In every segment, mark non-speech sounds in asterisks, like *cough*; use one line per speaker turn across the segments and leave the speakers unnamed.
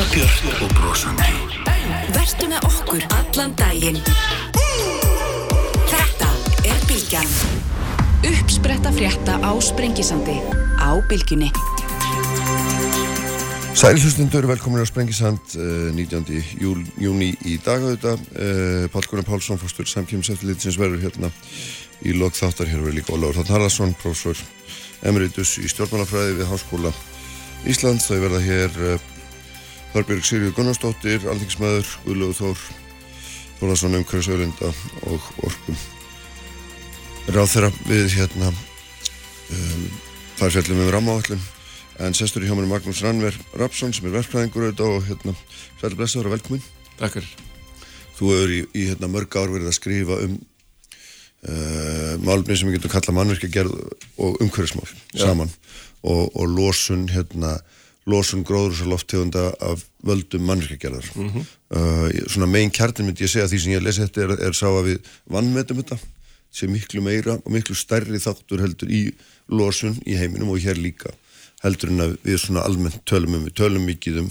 Alltaf björn og brosandi.
Vertu með okkur allan daginn. Þetta er Bilgjan. Uppspretta frétta á Sprengisandi. Á Bilginni.
Sælhustundur, velkomin á Sprengisand uh, 19. Júl, júni í dag. Uh, Pál Gunnar Pálsson, fórstur samkjömseftilitsins verður hérna í lok þáttar. Hér verður líka Ólaur Þarn Haraldsson, prófessor emeritus í stjórnmálafræði við Háskóla Íslands. Þau verða hér uh, Þorbjörg Sirju Gunnarsdóttir, alþingismæður, Guðlögu Þór, Þólarsson umhverfis auðlinda og orkum. Ráð þeirra við hérna um, þar fjallum um rammaáallum en sestur í hjá mér Magnús Rannver Rapsson sem er verkfræðingur auðvitað og hérna sæl blessaður og velkomin.
Takkar.
Þú hefur í, í hérna, mörg ár verið að skrifa um uh, málumni sem við getum kallað mannverkjagerð og umhverfismál
Já.
saman og, og losun hérna losun gróður og lofttegunda af völdum mannverkjagerðar.
Mhm.
uh, svona megin kjartin myndi ég segja því sem ég lesi þetta er, er sá að við vannmetum þetta sé miklu meira og miklu stærri þáttur heldur í losun í heiminum og hér líka heldur en að við svona almennt tölum um, við tölum mikið um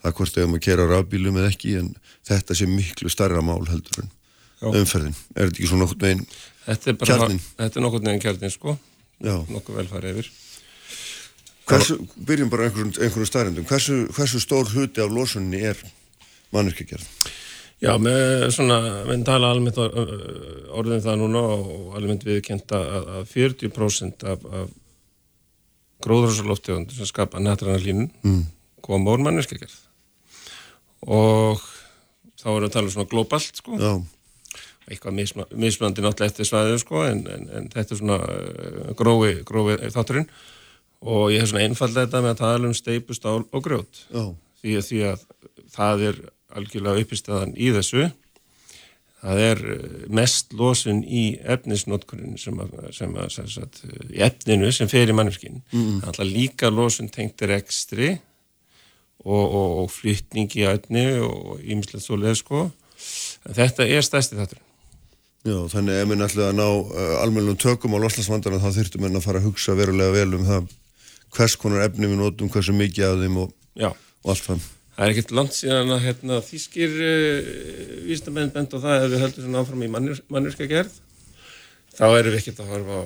það hvort við erum að kera rafbílum eða ekki en þetta sé miklu starra mál heldur en
Já.
umferðin. Er þetta ekki svona
er bara,
Kjarninn.
þetta er nokkur neginn kjarnin sko,
Já.
nokkuð velfæri yfir.
Hversu, byrjum bara á einhverjum, einhverjum starrendum. Hversu, hversu stór hluti af losunni er mannvirkjagerð?
Já, með svona, við tala almennt or- orðin það núna og almennt viðkjent að, að 40% af, af gróðrúsaloftegundum sem skapa nættræna línun mm. koma úr mannvirkjagerð. Og þá erum við að tala um svona globalt sko.
Já,
eitthvað misma, mismandi náttúrulega eftir svæðið sko, en, en, en þetta er svona grófi, grófi þátturinn og ég hef svona einfallega þetta með að tala um steipu, stál og grjót.
Já,
því að, því að það er algjörlega uppistæðan í þessu. Það er uh, mest losun í efnisnotkunin sem að, sem að sem sagt, uh, í efninu sem fer í mannverkin mm. er líka losun tengt rekstri og, og, og flytningi í efni og ímislegt svo leið sko. En þetta er stærsti þáttur
já, þannig ef ætlaði að ná uh, almennum tökum á loslasvandana þá þyrftum enn að fara að hugsa verulega vel um það hvers konar efni við notum, hversu mikið af þeim og, og allt það.
það er ekkert langt síðan að hérna, þýskir uh, vísindamenn bent á það ef við höldum svona áfram í mannurska gerð þá erum við ekkert að horfa á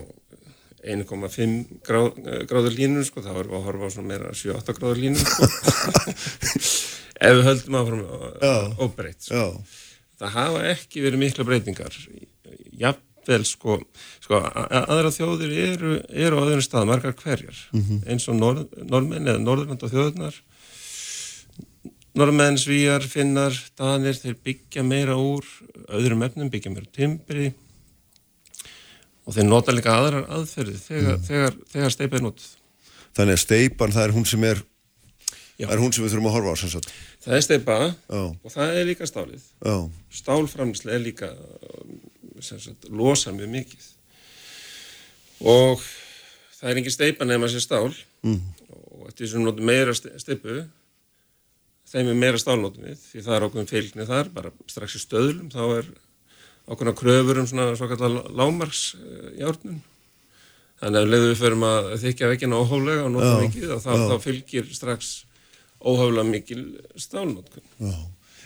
1,5 gráð, uh, gráður línu sko, þá erum við að horfa á svona meira 7-8 gráður línu sko. *laughs* ef við höldum áfram
Já.
óbreytt sko. Það hafa ekki verið mikla breytingar jafnvel sko, sko aðra þjóðir eru, eru á öðrum stað margar hverjar. Eins og norð, norðmenn eða norðurland og þjóðurnar norðmenn, svíjar, finnar danir, þeir byggja meira úr öðrum efnum, byggja meira timbri. Og þeir nota líka aðrar aðferði þegar, þegar, þegar steipið er notuð.
Þannig að steipan það er hún sem er
Já.
það er hún sem við þurfum að horfa á sem sagt.
það er steipa
Já,
og það er líka stálið.
Já,
stálframlislega er líka sagt, losa mjög mikið. Og það er engin steipa nema sér stál. Mm. og eftir sem notum meira ste- steipu þeim er meira stálnotum við því það er okkur fylgni þar bara strax í stöðlum þá er okkur kröfur um svona svo kallar lámarks járnun þannig að ef leiðu við förum að þykja vekkina óhóflega og nota mikið og þá, þá fylgir strax óhóflega mikil stálnótkun
já.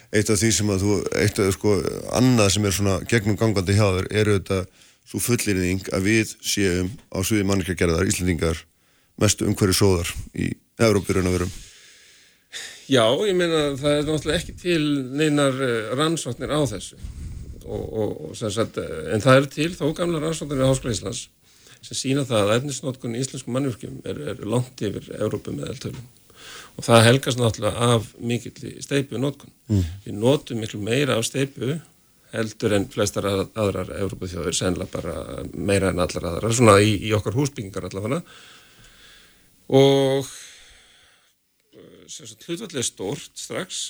Eitt af því sem að þú, eitt af sko, annað sem er svona gegnum gangandi hjá þér eru þetta svo fullirðing að við séum á sviði mannirkjagerðar, Íslandingar, mestu umhverju sóðar í Európirun að verum.
Já, ég meina að það er náttúrulega ekki til neinar eh, rannsóknir á þessu og, og, og sem sagt, eh, en það er til þó gamla rannsóknir við Háskóla Íslands sem sína það að efnisnótkun í íslensku mannvirkjum er, er langt yfir Európu með eldtölum og það helgast náttúrulega af mikill steipu nótkun. Mm. Við notum miklu meira af steipu heldur en flestar að- aðrar Európu þjóður, sennilega bara meira en allar aðrar, svona í, í okkar húsbyggingar allavega og hlutfallið er stórt strax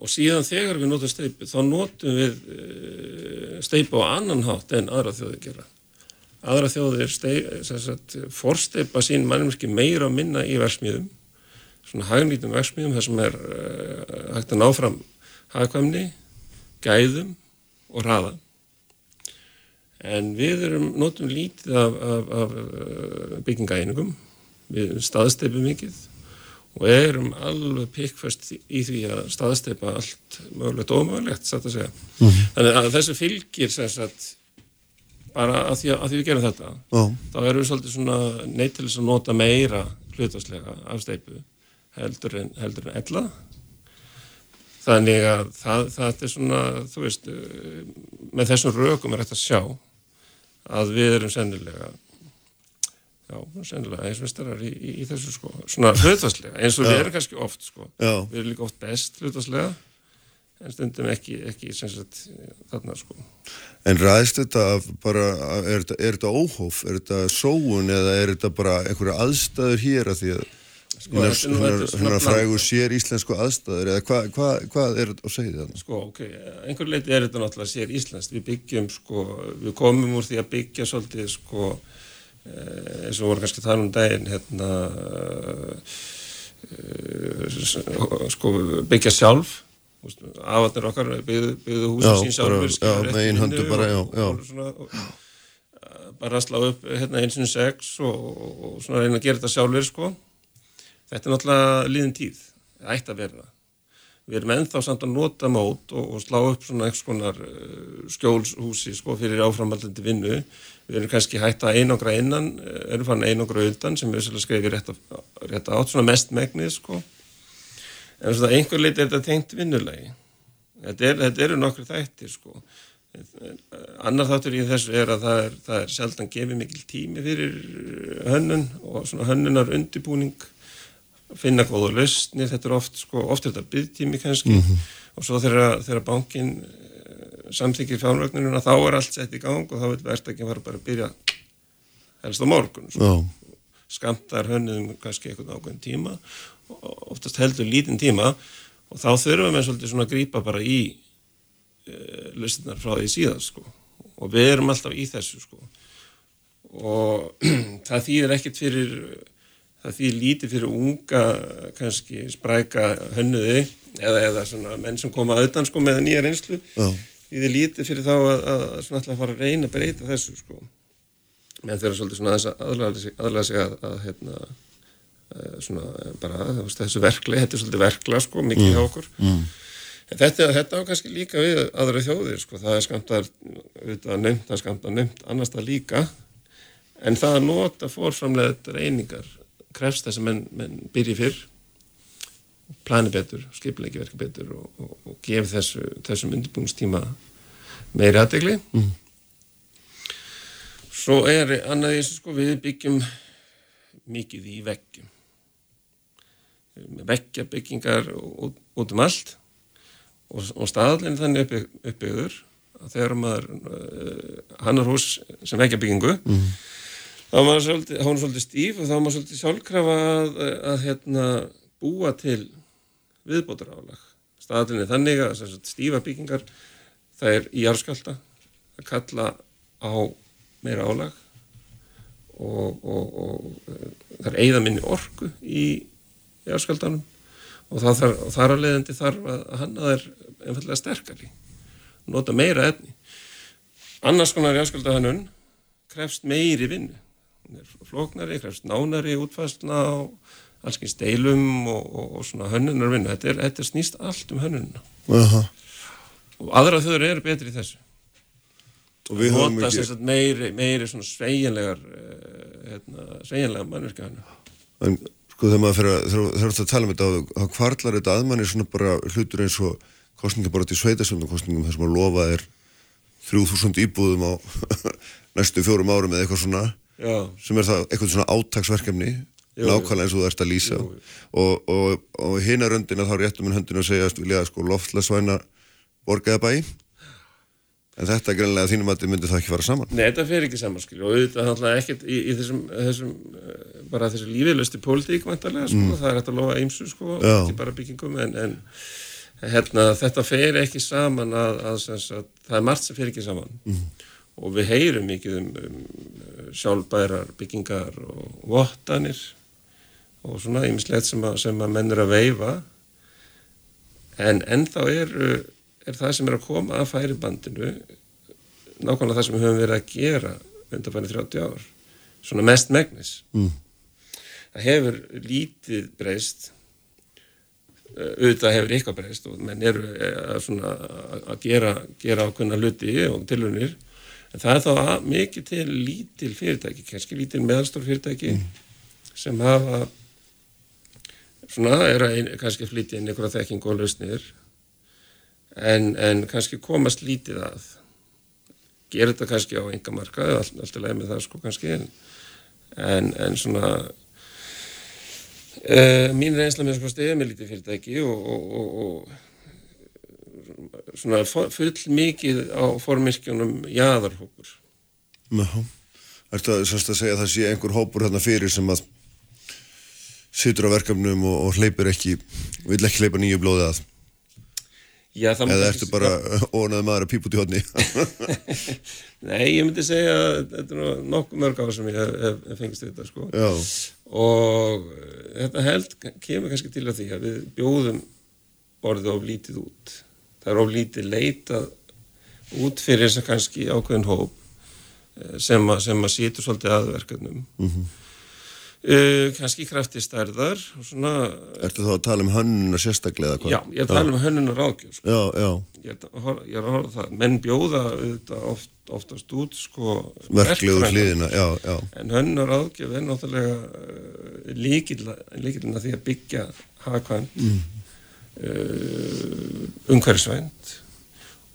og síðan þegar við notum steipu þá notum við uh, steipu á annan hátt en aðra þjóðir gera aðra þjóðir forsteipa sín mannumski meira og minna í versmiðum svona hagnýtum versmiðum þar sem er uh, hægt að ná fram hagkvæmni, gæðum og hraða en við erum notum lítið af, af, af uh, byggingaeiningum við staðsteipum mikið og erum alveg pikkföst í því að staðsteipa allt mögulegt og að segja. Mm -hmm. Þannig að þessu fylgir sagt bara að því að, að því við gerum þetta
Já.
þá erum við svolítið svona neitt til þess að nota meira hlutastlega af steipu heldur en, heldur en ella þannig að það, það er svona þú veist uh, með þessum rökum er hægt að sjá að við erum sennilega já, sennilega eins og mistarar í, í, í þessu sko svona hlutastlega eins og
Já.
við erum kannski oft sko
Já.
við erum líka oft best hlutastlega en stundum ekki, ekki sagt þarna sko
En ræðist þetta af bara, er er þetta óhóf, er þetta sóun eða er þetta bara einhverja aðstæður hér að því að
Sko, svona
hennar frægu
bland.
sér íslensku aðstæður eða hvað hva, hva er þetta að segja þarna?
Sko, ok, einhver leiti er þetta náttúrulega sér íslenskt. Við byggjum, sko, við komum úr því að byggja svolítið, sko, eh, eins og voru kannski það um daginn, hérna, eh, sko, byggja sjálf. Afarnir okkar byggðu, byggðu húsi
Já,
sín sjálfur,
bara- já,
rétt
með eigin
vinnu
höndum bara, já,
og-
já.
og svona, og, eh, bara slá upp hérna eins og sex og, reyna að gera þetta sjálfur, sko. Þetta er náttúrulega líðin tíð, það ætti að vera það við erum ennþá samt að nota mót og, slá upp svona einhvers konar uh, skjólshúsi sko fyrir áframhaldandi vinnu við erum kannski hægt að einangra innan uh, erum fann einangra undan sem við skrifum rétt, rétt átt, svona mest megnið sko en svona einhver leiti er þetta tengt vinnulegi þetta, er, þetta eru nokkru þættir sko. Annar þáttur í þessu er að það er, það er sjaldan gefið mikil tími fyrir hönnun og svona hönnunar undibúning finna góða lausnir, þetta er oft sko, oft er þetta byggtími kannski. Og svo þegar, þegar bankin samþykir fjármögnununa þá er allt sett í gang og þá vil verðstakinn fara bara að byrja helst á morgun sko. Skamtar hönnuðum kannski einhvern ákveðin tíma oftast heldur lítinn tíma og þá þurfum við svolítið svona að grípa bara í uh, lausnar frá því síðan sko. Og við erum alltaf í þessu sko. Og *clears throat* það þýðir ekkert fyrir það þýðir lítið fyrir unga kannski spræka hönnuði eða, eða svona menn sem koma auðan sko með nýja reynslu.
Já,
þýðir lítið fyrir þá að, að, að svona alltaf fara að reyna að breyta þessu sko. Menn þeirra svolítið svona að aðlaga sig, sig að, að hérna eh, svona eh, bara þessu verkli, þetta er svolítið verkla sko, mikið hjá okkur
mm.
þetta, þetta á kannski líka við aðra þjóðir sko, það er skamtar auðvitað nefnt, það er skamtar nefnt annars það líka en það að nota fórframlega reyningar krefst þess að menn, menn byrji fyrr plani betur, skipleiki verka betur og, og, og gef þessu, þessum undirbúinstíma meiri aðdegli
Mm.
svo er annað í þessu sko við byggjum mikið í veggjum með veggjabyggingar út, út um allt og, og staðalinn þannig uppi, uppbyggður að þegar maður uh, hannar hús sem veggjabyggingu
Mm.
þá var maður svolítið, svolítið stíf og þá var maður svolítið sjálfkrafa að, að hérna, búa til viðbótar álag staðalinn er þannig að stífa byggingar það er í jarðskjálta að kalla á meira álag og, og, og eh, það er eigða minni orku í og það þar, og þar að leiðandi þarf að hanna þær einfallega sterkari nota meira efni. Annars konar jarðskjáltahannun krefst meiri vinnu. Flóknari, krefst nánari útfæsluna á allskins deilum og, og, og svona hönnunar vinnu þetta, þetta snýst allt um hönnununa
Aha.
og aðra þau eru betri í þessu.
Og við höfum ekki,
meiri, meiri svona sveigjanlegar uh, hérna, sveigjanlega mannverka hann
en sko þegar maður fyrir að, þegar þú ert að tala um þetta, þá kvarlar þetta að manni svona bara hlutur eins og kostninga bara til sveitasöndum kostningum þar sem að lofa er 3000 íbúðum á *laughs* næstu fjórum árum eða eitthvað svona
já,
sem er það eitthvað svona átaksverkefni
Jú,
nákvæmlega eins og þú ert að lýsa.
Jú, jú.
og, og, og hina röndina þá réttum minn höndinu að segja að vilja sko loftlasvæna borgaða bæ en þetta er greinlega þínum að þið myndi það ekki fara saman.
Nei, þetta fer ekki saman skilju og auðvitað náttúrulega ekkert í, í þessum, þessum uh, bara þessu lífiðlusti pólitík vantarlega, sko, það er hægt að lofa eimsu sko,
Já.
ekki bara byggingum en, en hérna, þetta fer ekki saman að, að, að, að það er margt sem fer ekki saman. Og við heyrum mikið um, um sjálfbærar byggingar og vottanir og svona ýmislegt sem, sem að menn eru að veifa. En ennþá er, er það sem er að koma að færibandinu nákvæmlega það sem við höfum verið að gera undanfæri 30 ár svona mest megnis
Mm.
það hefur lítið breyst auðvitað hefur eitthvað breyst og menn eru að, svona, að gera, gera ákveðna hluti og tilunir en það er þá mikið til lítil fyrirtæki, kannski lítil meðalstór fyrirtæki mm. sem hafa svona, er að kannski flytja inn einhverja þekking og lausnir en, en kannski komast lítið að. Gera þetta kannski á enga marka eða allt, alltaf leið með það sko kannski en, en, en svona Uh, mín reynsla með sko stefið með lítið fyrirtæki og, og, og, og svona full mikið á formyrkjunum jæðarhópur
Já, ertu að, að segja að það sé einhver hópur hérna fyrir sem að situr á verkefnum og hleypir ekki vil ekki hleypa nýju blóði að
Já,
eða ertu bara *laughs* ónað maður að pípa út í hodni *laughs*
Nei, ég myndi segja að þetta er nokkuð mörg á sem ég hef, hef, hef fengist þetta sko. og eh, þetta held kemur kannski til að því að við bjóðum orðið of lítið út. Það er of lítið leitað út fyrir þess að kannski ákveðin hóp eh, sem að, að sýtur svolítið aðverkefnum mm -hmm. Uh, kannski krafti stærðar
Ertu þá að tala um hönnuna sérstaklega?
Já, ég tala um hönnuna ráðgjöf sko.
Já, já
Ég er að, ég er að horfa það menn bjóða oft, oftast út sko,
verklegu hliðina já, já.
en hönnuna ráðgjöf er náttúrulega uh, líkilina því að byggja hagkvæmt mm. uh, umhverfisvænt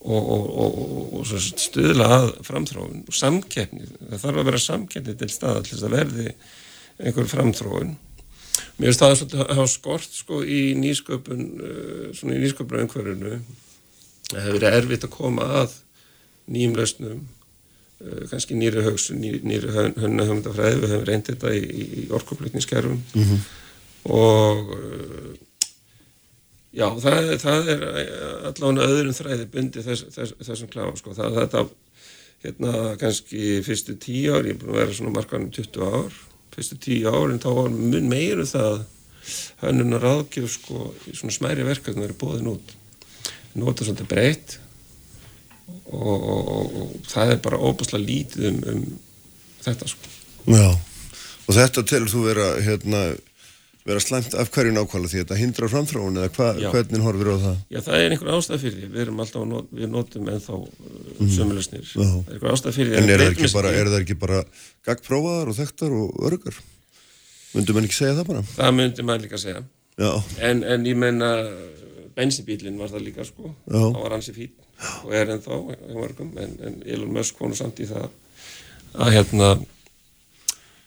og, og, og, og stuðla að framþróun og samkeppni það þarf að vera samkeppni til stað til þess að verði einhver framþróun. Mér finnst það að hafa skort sko í nýsköpun uh, svona í nýsköpun umhverfinu það hefur verið erfitt að koma að nýjum lausnum uh, kannski nýri högsun, nýri, hönna höfndafræði, við hefum reyndið þetta í, í orkupplutningskerfum mm -hmm. og uh, já, það, það er allavega öðrum þræði bundi þess, þess, þessum kláð sko. það er þetta hérna kannski fyrstu tíu ár, ég er búin að vera svona markanum 20 ár fyrstu tíu árin þá var mun meiru um það hönnunar ráðgjöf sko í svona smæri verkefni verið bóðin út. Nota svolítið breytt og, og, og, og það er bara óbúslega lítið um, um þetta sko.
Já, og þetta telur þú vera hérna vera slæmt af hverju nákvæmlega því þetta hindrar framþróun eða hva, hvernig horfir á það?
Já, það er einhver ástæð fyrir því, við erum alltaf, not, við notum ennþá mm. sömulegsnir, það er einhver ástæð fyrir því.
En er það ekki bara, er það ekki bara gagprófaðar og þekktar og örgar? Möndur mann ekki segja það bara?
Það myndur mann líka segja, en, en ég menna, bensibílinn var það líka sko, Já. það var hansi fín og er ennþá, en, en Elon Musk konu samt í það að hérna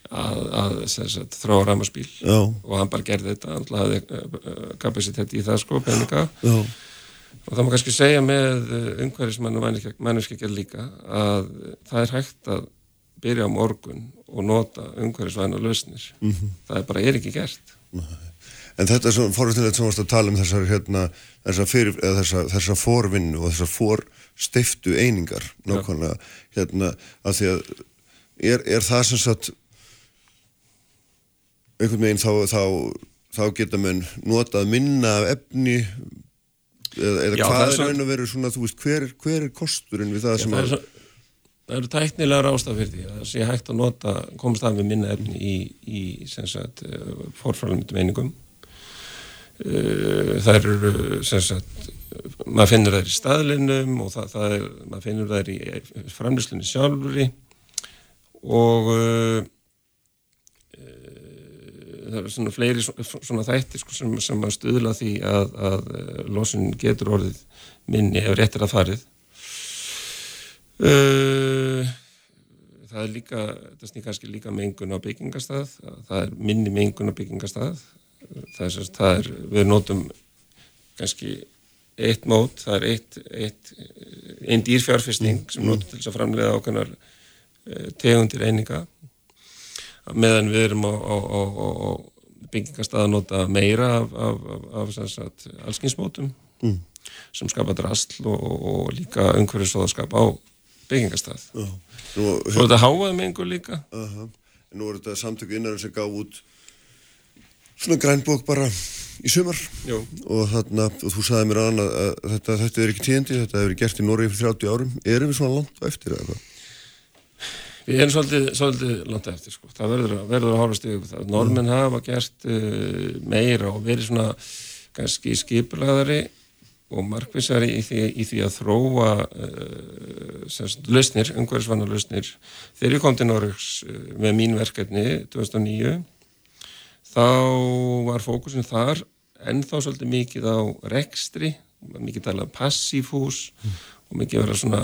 að, að sagt, þróa ræmaspíl og hann bara gerði þetta hann hafði uh, kapasitet í það sko peninga. Já. og það má kannski segja með uh, umhverfismann og manneskjækjar líka að það er hægt að byrja á morgun og nota umhverfisvæna lausnir. Mm -hmm. það er bara er ekki gert.
En þetta er svona fórhundilegt sem við varst að tala um þessar hérna, þessar, fyrir, þessar, þessar fórvinnu og þessar fórstiftu einingar nákvæmlega hérna að því að er, er það sem sagt einhvern veginn þá, þá, þá geta mann notað minna af efni eða, eða Já, hvað er raun að vera svona, þú veist, hver, hver er kosturinn við það Já, sem
það að... Það eru tæknilega rástaf fyrir því að það sé hægt að nota, komast af með minna efni í, í sem sagt, forfrælumindum einingum. Það eru, sem sagt, maður finnur það í staðlinum og það, það er, maður finnur það í framlýslinni sjálfuri og það er svona fleiri svona, þættir sko, sem, sem að stuðla því að, að eh, losun getur orðið minni ef réttir að farið. Uh, það er líka það snýr kannski líka mengun á byggingastað það er minni mengun á byggingastað það er, það er við notum kannski eitt mót, það er eitt, eitt einn dýrfjárfesting sem notur til þess að framlega ákveðnar eh, tegundir eininga meðan við erum á, á, á, á byggingastað að nota meira af, af, af allskynsmótum mm. sem skapa drastl og, og líka umhverfisóðaskap á byggingastað Svo er þetta háað með einhver líka uh
-huh. Nú er þetta samtöku innan sem gaf út svona grænbók bara í sumar Jú. og þarna, og þú sagði mér aðan að þetta, þetta er ekki tíðandi, þetta hefur gert í Norri fyrir 30 árum, erum við svona langt eftir eða hvað?
Við erum svolítið, svolítið landa eftir sko. það verður, verður að horfa stíðu það. Normin mm. hafa gert uh, meira og verið svona kannski skipulaðari og markvisari í því, í því að þróa uh, lausnir, umhverfisvanna lausnir. Þegar ég kom til Norröks uh, með mín verkefni 2009 þá var fókusin þar ennþá svolítið mikið á rekstri, mikið talað um passífhús mm. Og mikið verið svona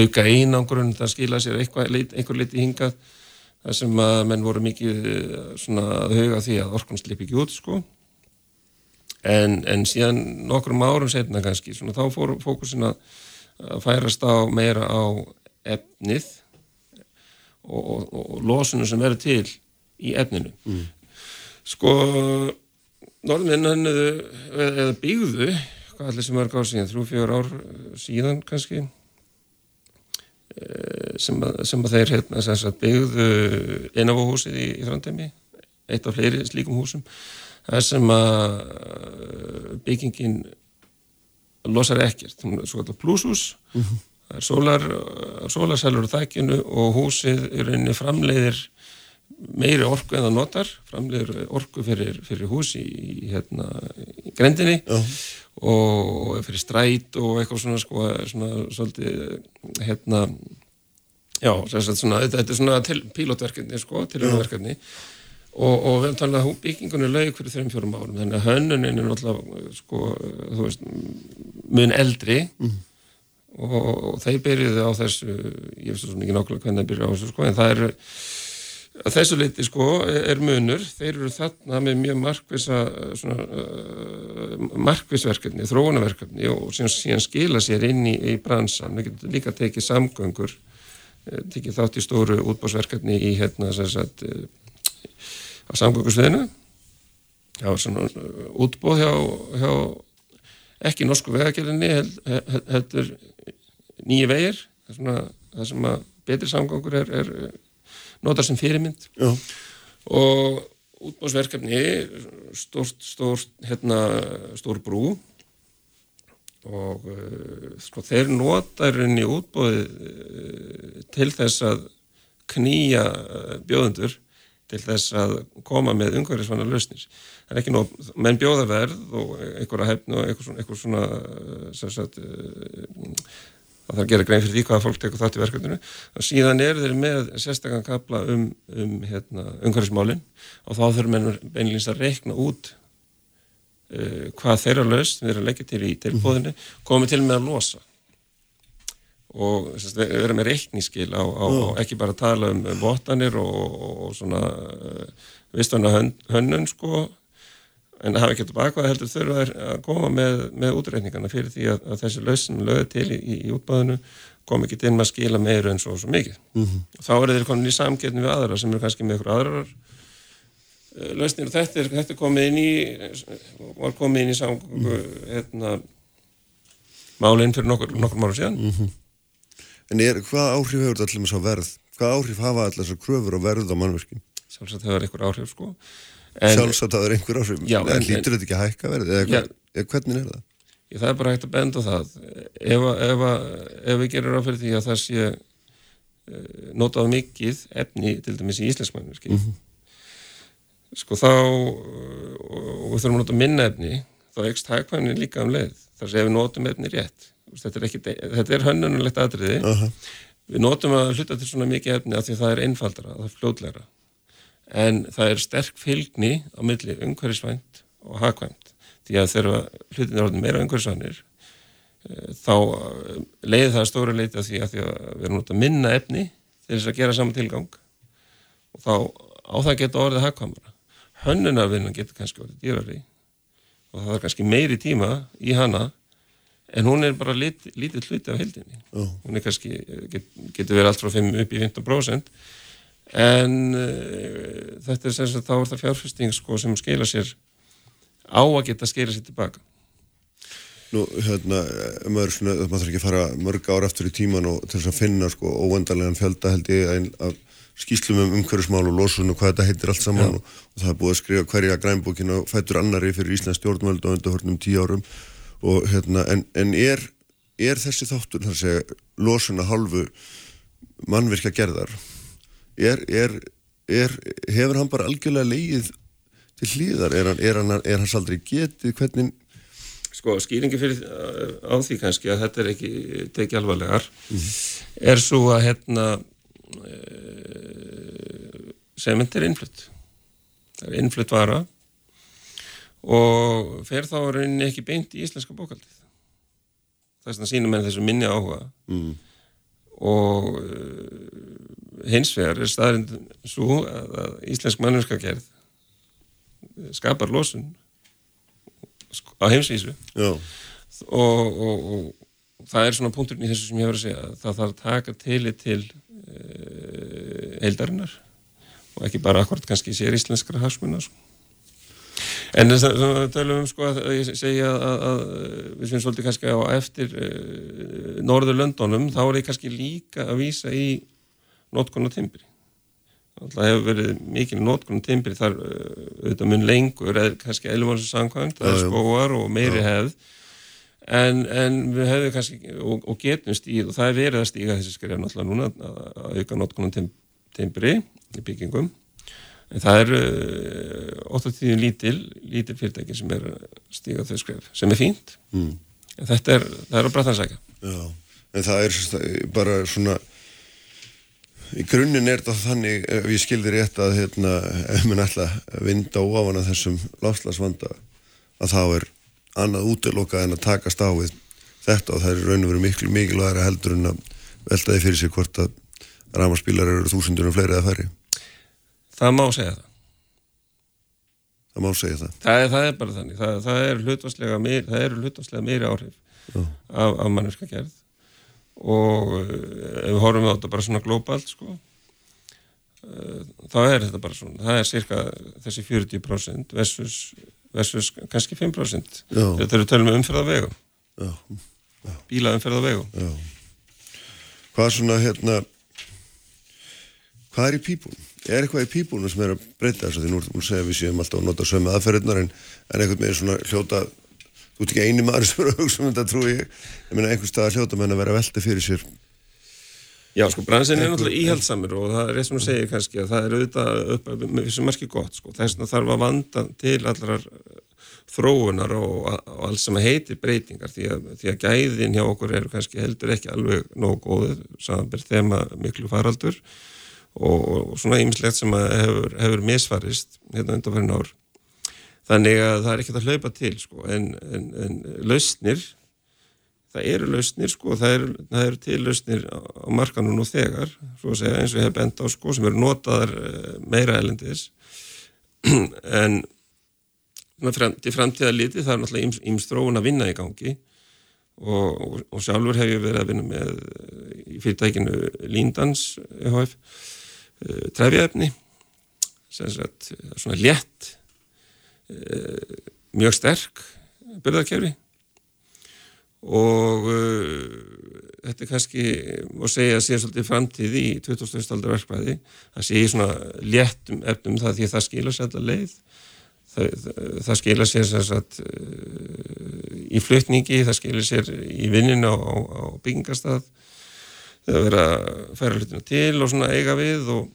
auka einangrun, það skila sér einhver liti hingað þar sem að menn voru mikið svona að huga því að orkun slippi ekki út sko en, en síðan nokkrum árum setna kannski, svona þá fór fókusin að færast á meira á efnið og, og, og losunum sem verður til í efninu mm. sko norðminn hann eða byggðu hvað allir sem var gáð síðan, þrjú, fjör ár síðan kannski. Eh, sem að, sem að þeir hérna, byggðu einafóhúsið í, í Þrandheimi eitt af fleiri slíkum húsum. Það sem að uh, byggingin losar ekkert, svo kallar plushús. Mm -hmm. það er sólar sólarsælur á þækjunu og húsið er einni framleiðir meiri orku en það notar framleiðir orku fyrir, fyrir hús í, í, hérna, í grendinni uh -huh. Og fyrir stræt og eitthvað svona, sko, svona svolítið hérna já, svona, þetta er svona pilotverkefni sko, tilhörverkefni og, og við talum að byggingunni laug fyrir þreim fjórum árum þannig að hönnunin er náttúrulega sko, þú veist, mun eldri mm. og, og þeir byrjuði á þessu ég veist svona ekki nákvæmlega hvernig þeir byrjuði á þessu sko, en það er að þessu leiti sko er munur. Þeir eru þarna með mjög markvisa svona uh, markvisverkefni, þróunaverkefni og síðan, síðan skila sér inn í, í bransan, við getum líka tekið samgöngur eh, tekið þátt í stóru útbásverkefni í hérna þess að á samgöngursviðinu það var svona uh, útbóð hjá, hjá ekki norsku vegagerðinni heldur nýju vegir. Það sem að betri samgöngur er, er notar sem fyrirmynd Já. og útbóðsverkefni stórt, stórt hérna, stór brú og uh, sko þeir notar henni útbóði uh, til þess að knýja uh, bjóðundur til þess að koma með umhverfisvanna lausnir. Það er ekki nóg, menn bjóða verð og einhverja hefn og einhver svona, einhver svona sagt, eh, það þarf að gera grein fyrir því hvaða fólk tekur þátt í verkefninu. Og síðan er þeir með sérstaklega kapla um, um hérna, umhverfismálinn og þá þurfum beinleins að reikna út uh, hvað þeirra lausn við erum að leggja til í tilbóðinu komið til með að losa. Og vera með reiknískil á, á, á ekki bara að tala um votanir og, og svona uh, vistana hön, hönnun sko en hafa ekki tilbaka heldur þurfa að koma með, með útreikningarna fyrir því að, að þessi lausin lögði til í, í, í útbáðinu kom ekki til með að skila meiru en svo, svo mikið mm -hmm. og þá er þeir komin í samgetni við aðra sem eru kannski með ykkur aðrar uh, lausnir og þetta er, þetta komið inn í var komið inn í samgöngu hérna málinn fyrir nokkur, nokkur mánu síðan mm -hmm.
En er, hvað áhrif hefur þetta allir með svo verð? Hvað áhrif hafa allir þessar kröfur og verð á mannverkin?
Sjálfsagt hefur einhver áhrif sko.
Sjálfsagt hefur einhver áhrif, já, en, en lítur þetta ekki að hækka verð? Eða ja, hvernig er það?
Ég, það er bara hægt að benda það. Ef, ef, ef við gerum ráð fyrir því að það sé uh, notað mikið efni til dæmis í íslensmannverki, mm -hmm. sko þá, og við þurfum að nota minna efni, þá ekst hægkvæmni líka um leið. Þar sé við notum efni rétt þetta er, ekki, þetta er hönnunulegt aðriði uh -huh. við notum að hluta til svona mikið efni að því það er einfaldara, það er fljóðlegra en það er sterk fylgni á milli umhverfisvænt og hagvænt því að þegar hlutin er orðin meira umhverfisvænir eh, þá eh, leiði það stóra leiti að því að, því að við erum náttúrulega minna efni til þess að gera saman tilgang. Og þá á það getur orðið hagkvæmara. Hönnunarvinnan getur kannski orðið dýrari og það er kannski meiri tíma í hana en hún er bara lit, lítið hluti af heldinni oh. hún er kannski, get, getur verið allt frá 5 upp í 15% en uh, þetta er sem sagt þá er það fjárfesting sko, sem skila sér á að geta skila sér tilbaka
Nú, hérna, maður svona, maður þarf ekki að fara mörg ára eftir í tíman og til þess að finna sko óendarlegan fjölda held ég ein, af skýslum um umhverfismál og losun og hvað þetta heitir allt saman og, og það er búið að skrifa hverja grænbókinu fættur annari fyrir Íslands stjórnvöld og undir hörnum tíu árum. Og hérna, en, en er, er þessi þáttur, þar segja, losuna halvu mannvirkja gerðar, er, er, er, hefur hann bara algjörlega leið til hlýðar? Er, hann, er, hann, er hans aldrei getið? Hvernig?
Sko, skýringi fyrir á því kannski að þetta er ekki tekið alvarlegar mm. er svo að hérna e, sement er innflutt. Það er innflutt vara og fer þá rauninni ekki beint í íslenska bókaldið. Það er svona sínum en þessu minni áhuga mm. og uh, hins vegar er staðrind svo að íslensk mannurska gerð skapar losun á heimsvísu og, og, og það er svona punkturinn í þessu sem ég hefur að segja það þarf að taka til til uh, heildarinnar og ekki bara akkurat kannski sér íslenskara hagsmunna sko. En þess að tölum um sko að ég segja að, að, við finnum svolítið kannski á eftir uh, norður löndunum þá er ég kannski líka að vísa í nótkunn og timbri. Það hefur verið mikil nótkunn og timbri þar uh, auðvitað mun lengur eða kannski elvansangkvæmt, það er skóar og meiri hefð. En, en við hefum kannski og, og getum stíð og það er verið að stíga þessi skrif náttúrulega núna að auka nótkunn og timbri í byggingum. En það eru ótt og tíðin lítil, lítil fyrirtæki sem er stígað þau skref, sem er fínt. Mm. en þetta er, það er að bræðansækja
Já, en það er bara svona í grunninn er þetta þannig ef ég skildir rétt að hérna, ef maður ætla vinda óávan að þessum láslagsvanda að þá er annað útlokað en að takast á við þetta og það er raun og verið miklu mikilvægara heldur en að veltaði fyrir sig hvort að ramarspílar eru þúsundunum fleiri eða færri
Það má segja það.
Það má segja það.
Það er, það er bara þannig. Það, það eru hlutvarslega meiri, meiri áhrif af, af manneska gerð og uh, ef við horfum á þetta bara svona glóbalt sko, uh, þá er þetta bara svona. Það er cirka þessi 40% versus, versus kannski 5%. Já. Þetta eru tölum um umferða vegum. Bíla umferða vegum.
Hvað er svona hérna, hvað er í pípunum? er eitthvað í pípunum sem er að breyta þess að því nú erum við að segja að við séum alltaf að nota sömu aðferðnar en, en eitthvað með svona hljóta þú ert ekki eini maður sem er að hugsa um þetta trú ég, ég meina einhver stað að hljóta menn að vera velta fyrir sér.
Já sko, bransin er náttúrulega íhaldsamur og það er sem þú segir kannski að það er auðvitað upp með þessum marki gott sko, þess að þarf að vanda til allar þróunar og, og allt sem heitir breytingar því að, því að gæðin hjá okkur eru kannski heldur ekki alveg nógu góður samanbyrð þema miklu faraldur og, og svona ýmislegt sem hefur, hefur misfarist hérna undan fyrir nár þannig að það er ekkert að hlaupa til sko. en, en, en lausnir það eru lausnir sko, það eru, það eru til lausnir á markanum nú þegar segja, eins og ég hef bent á sko, sem eru notaðar eh, meira elendis *clears throat* en frem, til framtíða liti það er náttúrulega ímstróun að vinna í gangi. Og, og, og sjálfur hef ég verið að vinna með í fyrirtækinu Líndans EHF Eh, trefjaefni. Sagt, svona létt eh, mjög sterk byrðarkerfi og uh, þetta er kannski að segja að sé svolítið framtíð í 2000. aldar verkvæði það sé svona léttum efnum það því að það skilur sér alltaf leið það, það, það skilur sér sagt, uh, í flutningi það skilur sér í vinninu á, á byggingarstað það verður að færa hlutinu til og svona eiga við og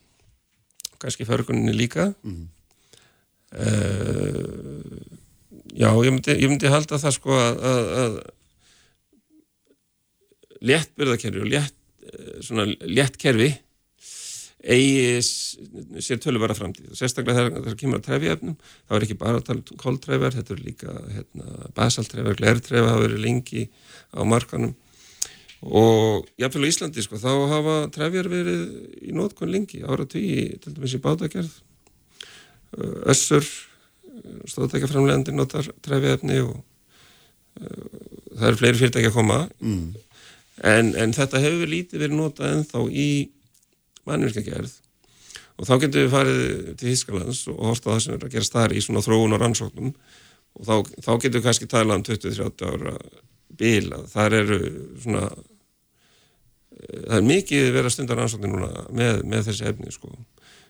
kannski förguninni líka mm. Uh, já, ég myndi, ég myndi halda það sko að, að, að léttbyrðakerfi og létt, eh, svona léttkerfi eigi sér töluvara framtíð. Og sérstaklega þegar það kemur að trefjaefnum þá er ekki bara að tala um kóltrefjar þetta er líka hérna, basaltrefjar, glertrefjar hafa verið lengi á markanum. Og jáfnveil á Íslandi sko, þá hafa trefjar verið í nótkunn lengi, ára tíu til dæmis í bátagerð össur stóðtækjaframlegandi notar trefjaefni og uh, það eru fleiri fyrirtæki að koma mm. en, en þetta hefur lítið verið notað ennþá í mannverkagerð og þá getur við farið til Hískalands og horta það sem er að gera starri í svona þróun og rannsóknum og þá, þá getur við kannski talað um 20-30 ára bíl að þar eru svona það er mikið verið að stunda rannsóknir núna með, með þessi efni sko.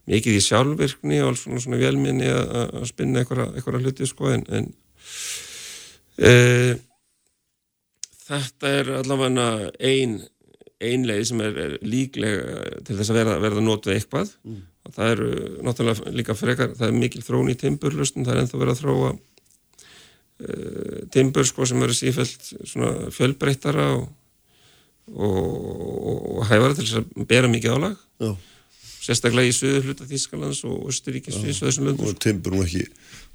Mikið í sjálfvirkni og alls svona, svona velminni að spinna einhverja hluti sko en, en e, þetta er allavega ein einleið sem er, er líklega til þess að verða, verða nótuð eitthvað mm. og það eru náttúrulega líka frekar, það er mikil þrón í timburlustum, það er ennþá verið að þróa uh, timbur sko sem eru sífælt svona fjölbreyttara og, og, og hæfara til þess að bera mikið álag
Já.
Sérstaklega í söðu hluta Þískalands og Östuríkis og þessum löndum
og timbur nú ekki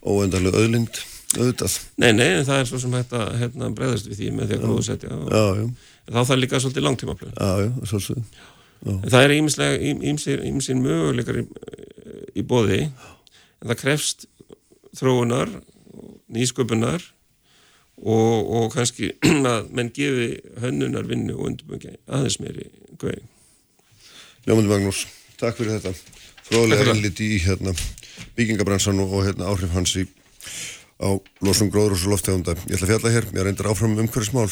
óendarlega öðlind auðvitað.
Nei, nei, en það er svo sem hægt að hérna, breyðast við því með því að gróðsetja
já, já,
þá þarf líka svolítið langtímaplun
já, já, svolítið
En það er ímsir möguleikar í, í bóði en það krefst þróunar nýsköpunar og, og kannski *clears throat* að menn gefi hönnunar vinnu og undirbyggi aðeins meiri gauð
Ljómandi Magnús, takk fyrir þetta fróðlega reyndlit í hérna, byggingabransan og, og hérna, áhrif hans í á losum gróður og svo loftegunda. Ég ætla að fjalla hér, ég reyndar áfram um umhverfismál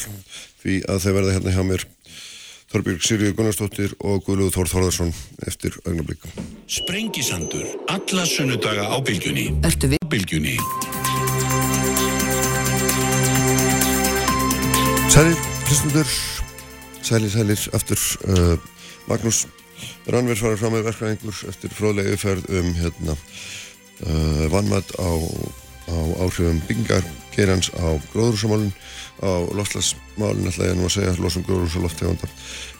því að þau verða hérna hjá mér Þorbjörg Sirju Gunnarsdóttir og Guðlúð Þór Þórðarsson eftir augnablík.
Sprengisandur, alla sunnudaga á bylgjunni.
Ertu við?
Bylgjunni.
Sælir, hlustundur, sælir, sælir, aftur uh, Magnús Rannverð svarar frá með verkræðingur eftir fróðlega yfirferð um hérna uh, vannmatt á, á áhrifum byggingar geirans á gróðrúsamálun á lofslagsmálun ætla ég nú að segja losum lofttegunda.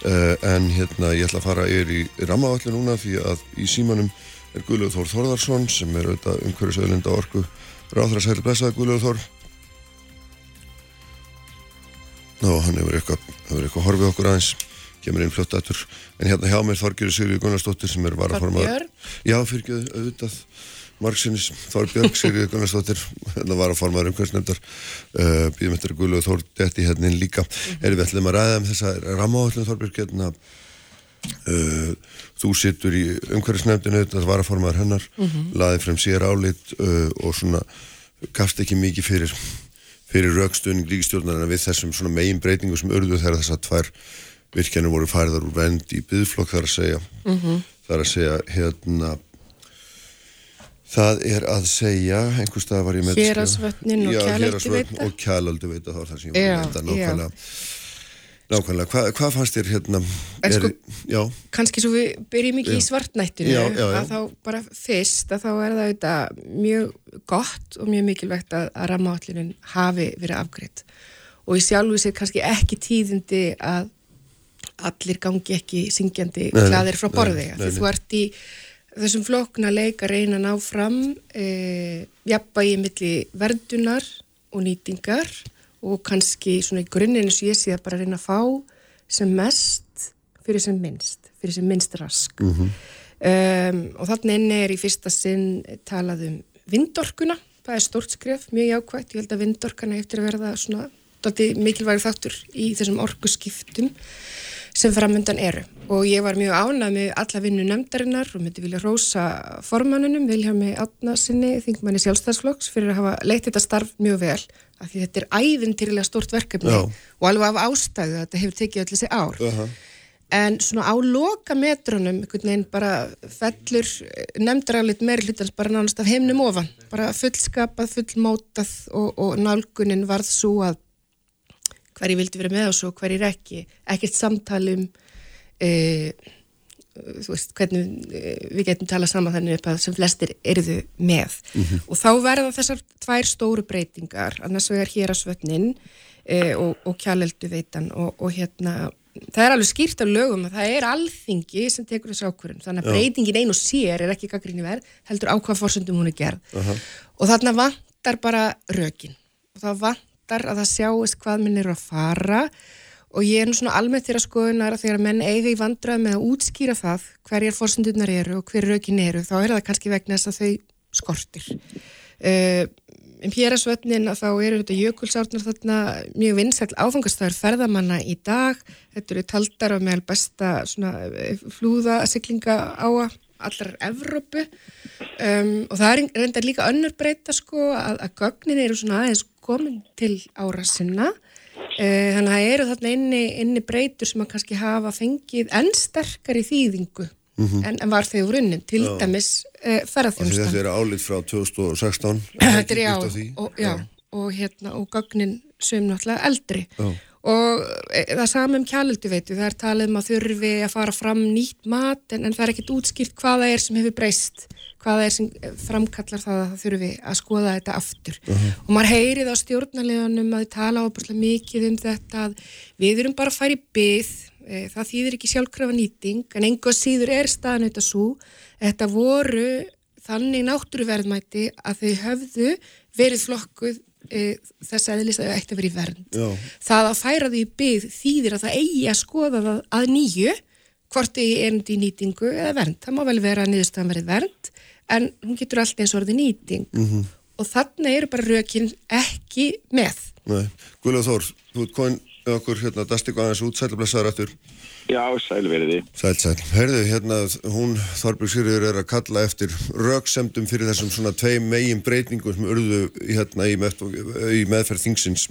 Uh, en hérna ég ætla að fara yfir í rammavalli núna því að í símanum er Guðlaugur Þór Þórðarsson sem er auðvitað umhverfisauðlinda orku ráðra sæli blessaði Guðlaugur Þór. Ná, hann hefur eitthvað, hefur eitthvað horfið okkur aðeins, kemur inn fljótt aftur. En hérna hjá mér Þorgjörður Sigriði Gunnarsdóttir sem er varaformaður. Já, fyrirgjöðu, auðvitað, Marksinnis, Þorbjörg Sigriði Gunnarsdóttir, hérna varaformaður umhverfsnefndar, uh, býðum eftir að Guðlu og Þór detti hérna inn líka.
Mhm.
Erum við ætlum að ræða um þessa rammaáallin Þorbjörg, hérna, uh, þú sittur í umhverfsnefndinu, þetta varaformaður hennar,
Mhm.
laði frem sér álit uh, og svona gafst ekki mikið fyrir fyrir raukstunning líkstjórnarina við þessum svona megin breytingu sem urðu þegar þess að tvær virkjanir voru færiðar úr vend í byggflokk þar að segja. Þar að segja hérna það er að segja einhver stað var ég með
Héraðsvötnin og
Já. Héraðsvötn og kjælölduveita það var það sem ég var
Já,
að
já.
nákvæmlega. Nákvæmlega, Hva, hvað fannst þér hérna
En sko-
já,
kannski svo við byrjum ekki í svartnættinu
Já, já, já.
að þá bara fyrst að þá er það auðvitað mjög gott og mjög mikilvægt að, að rammaállunin hafi verið afgreitt og í sjálfu sér kannski ekki tíðindi að allir gangi ekki syngjandi
Nei,
glaðir frá borði því þú ert í þessum flókna leik að reyna að ná fram e, jafnbægi milli verdunar og nýtingar og kannski svona í grunninu sem ég sé að bara reyna að fá sem mest fyrir sem minnst, fyrir sem minnst rask. um, og þannig inni er í fyrsta sinn talað um vindorkuna, það er stórt skref, mjög jákvægt, ég held að vindorkana eftir að verða svona mikilvægur þáttur í þessum orkuskiptum sem framöndan eru. Og ég var mjög ánað með alla vinnu nefndarinnar og myndi vilja rósa formannunum, Viljámi Átna sinni, þingmanni sjálfstæðsflokks fyrir að hafa leitt þetta starf mjög vel af því þetta er ævintýrilega stort verkefni
Já.
og alveg af ástæðu að þetta hefur tekið öll þessi ár.
Uh
en svona á loka metrunum einhvern veginn bara fellur nefndarálit meiri hlutans bara nánast af heimnum ofan, bara fullskapað, fullmótað og, og nálgunin varð svo að hverji vildi vera með og svo hverjir ekki. Ekkert samtalum e, þú veist, hvernig e, við getum talað saman þannig upp að sem flestir eruðu með. Og þá verða þessar tvær stóru breytingar annars vegar hér að svötnin e, og, og kjáleldu veitan og, og hérna það er alveg skýrt af lögum að það er alþingi sem tekur þessu ákvörðun. Þannig að breytingin ein og sér er ekki gaggrinni verð heldur á hvað fórsöndum hún er gerð. Og þarna vantar bara rökin. Og það vantar að það sjáist hvað minn eru að fara. Og ég er nú svona almennt þeirra skoðunar að þegar menn eiga í vandrað með að útskýra það hverjar fórsöndunar eru og hver rökin eru þá er það kannski vegna þess að þau skortir. Uh, um hér að svötnin að þá eru þetta jökulsárnar þarna mjög vinsæll áfangastæður ferðamanna í dag. Þetta eru taldar á meðal besta svona eh, flúðasiglinga á allar Evrópu. Um, og það er reyndar líka önnur breyta sko að, að gögnin eru svona aðeins komin til ára sinna. Uh, þannig að það eru þarna inni, inni breytur sem að kannski hafa fengið enn sterkari þýðingu en, en var þau runnin, til dæmis uh,
Þetta
ferðarþjónustan.
er álit frá 2016
Þetta er já, og, já, og hérna, og gögnin sem náttúrulega eldri.
Já.
og e, það saman um kjælöldu veitu, það er talið um að þurfi að fara fram nýtt mat en, en það er ekkit útskýrt hvaða er sem hefur breyst hvaða er sem framkallar það að það þurfi að skoða þetta aftur. Og maður heyrið á stjórnarleganum að tala ábúrslega mikið um þetta að við erum bara að fara í byð e, það þýðir ekki sjálfkrafa nýting en enga síður er staðan auðvitað svo þetta voru þannig náttúruverðmæti að þau höfðu verið flokkuð e, þess aðeins að þau ætti að vera í vernd.
Já.
það að færa því byð þýðir að það eigi að skoða það að nýju hvort þið er í nýtingu eða vernd. Það má vel vera að niðurstaðan verið vernd en hún getur alltaf eins orðið nýting. -hmm. og þannig eru bara rökin ekki með.
Nei, Guðlega Þór, þú ert komin okkur hérna, dastík aðeins út, sælublesaður eftir
Já, sælveriði.
Sæl, sæl. Herðu, hérna, hún, Þorbjörg Sigriður, er að kalla eftir röksemdum fyrir þessum svona tveim megin breytingum sem urðu hérna í, með, í meðferð þingsins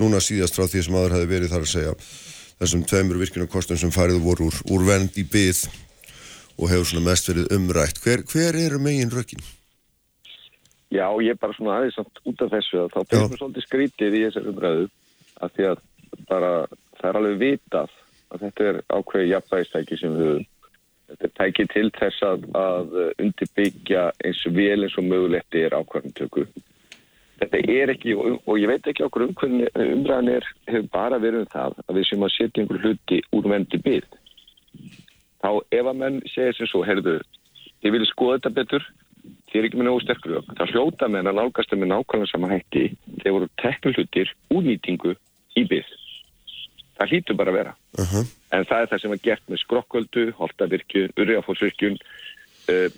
núna síðast frá því sem aður hafi verið þar að segja. Þessum tveimur virkinu kostum sem farið voru úr, úr vend í byð og hefur svona mest verið umrætt. Hver, hver eru megin rökin?
Já, ég er bara svona aðeins samt út af þessu að þá byrjum við svolítið skrítið í þessar umræðu að því að bara það er alveg vitað að þetta er ákveði jafnvægistæki sem við höfum. Þetta er tækið til þess að, að undirbyggja eins vel eins og mögulegt er ákvarðantöku. Þetta er ekki, og, og ég veit ekki okkur um hvernig umræðan er, hefur bara verið um það að við sem að setja einhver hluti úr vendi byggð. Þá ef að menn segir sem svo, heyrðu, ég vil skoða þetta betur, þið er ekki með nógu sterkur rök. Það hljóta menn að nálgast það með nákvæmlega sama hætti þegar voru teknul hlutir úrnýtingu í byggð. Það hlýtur bara að vera.
Uh -huh.
En það er það sem var gert með skrokkvöldu, holtavirkjun, urriafórsvirkjun. Uh,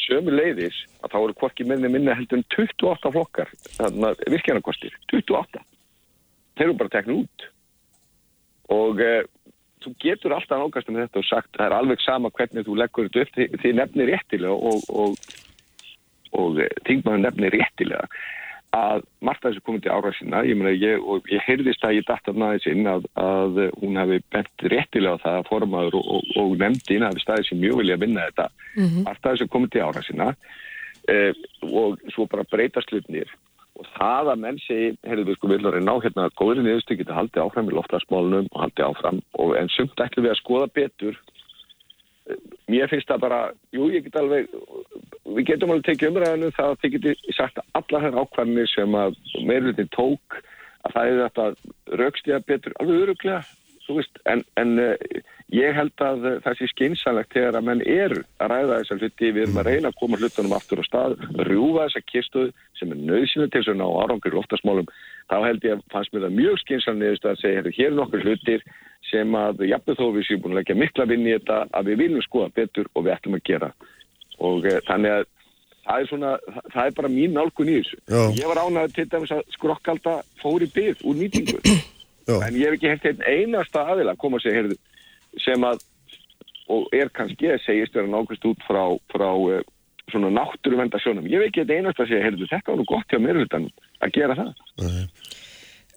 sömu leiðis að þá voru hvorki minni minna heldur en 28 flokkar, þannig að virkjanarkostir, 28. Þeir eru bara teknið út. Og uh, þú getur alltaf nákvæmst um þetta og sagt það er alveg sama hvernig þú leggur þetta upp, þið, þið nefnir réttilega og, og, og þingmaður nefnir réttilega að Marta þessu komið til ára sinna, ég ég, og ég heyrðist að ég datt af næðis inn að, að hún hefði bent réttilega á það að formaður og, og, og nefndin hafi staðið sér mjög vilja að vinna þetta. Marta þessu komið til ára sinna eh, og svo bara breytast hlutnir og það að menn segi, heyrðu við sko vilja reyna á hérna góðri niðurstu geta haldið áfram í loftlagsmálunum og haldið áfram og en sumt ætlum við að skoða betur. Mér finnst það bara, jú ég get alveg við getum alveg tekið umræðinu það að þið geti sagt að alla þær ákvarðinir sem að meirlutin tók að það er þetta raukstíða betur alveg öruglega, veist en, en uh, ég held að uh, það sé skynsanlegt þegar að menn eru að ræða þessar hluti, við erum að reyna að koma hlutunum aftur á stað, rjúfa þessa kistuð sem er nöðsynlega til þess að ná árangur oftasmálum, þá held ég að fannst mér það mjög skynsanlegist að segja, hér er nokkur hlutir sem að jafnveg þó við séum búin að leggja mikla vinn í þetta að við viljum skoða betur og við ætlum að gera. Og e, þannig að það er svona, það er bara mín nálgun í þessu.
Já.
Ég var ánægð til dæmis að skrokkalda fór í byggð úr nýtingu
Já.
en ég hef ekki hert einn einasta aðila að koma að segja heyrðu, sem að og er kannski að segjast vera nákvæmst út frá, frá e, svona náttúruvendasjónum. Ég hef ekki einn einasta að segja heyrðu, þetta var nú gott hjá mér að gera það.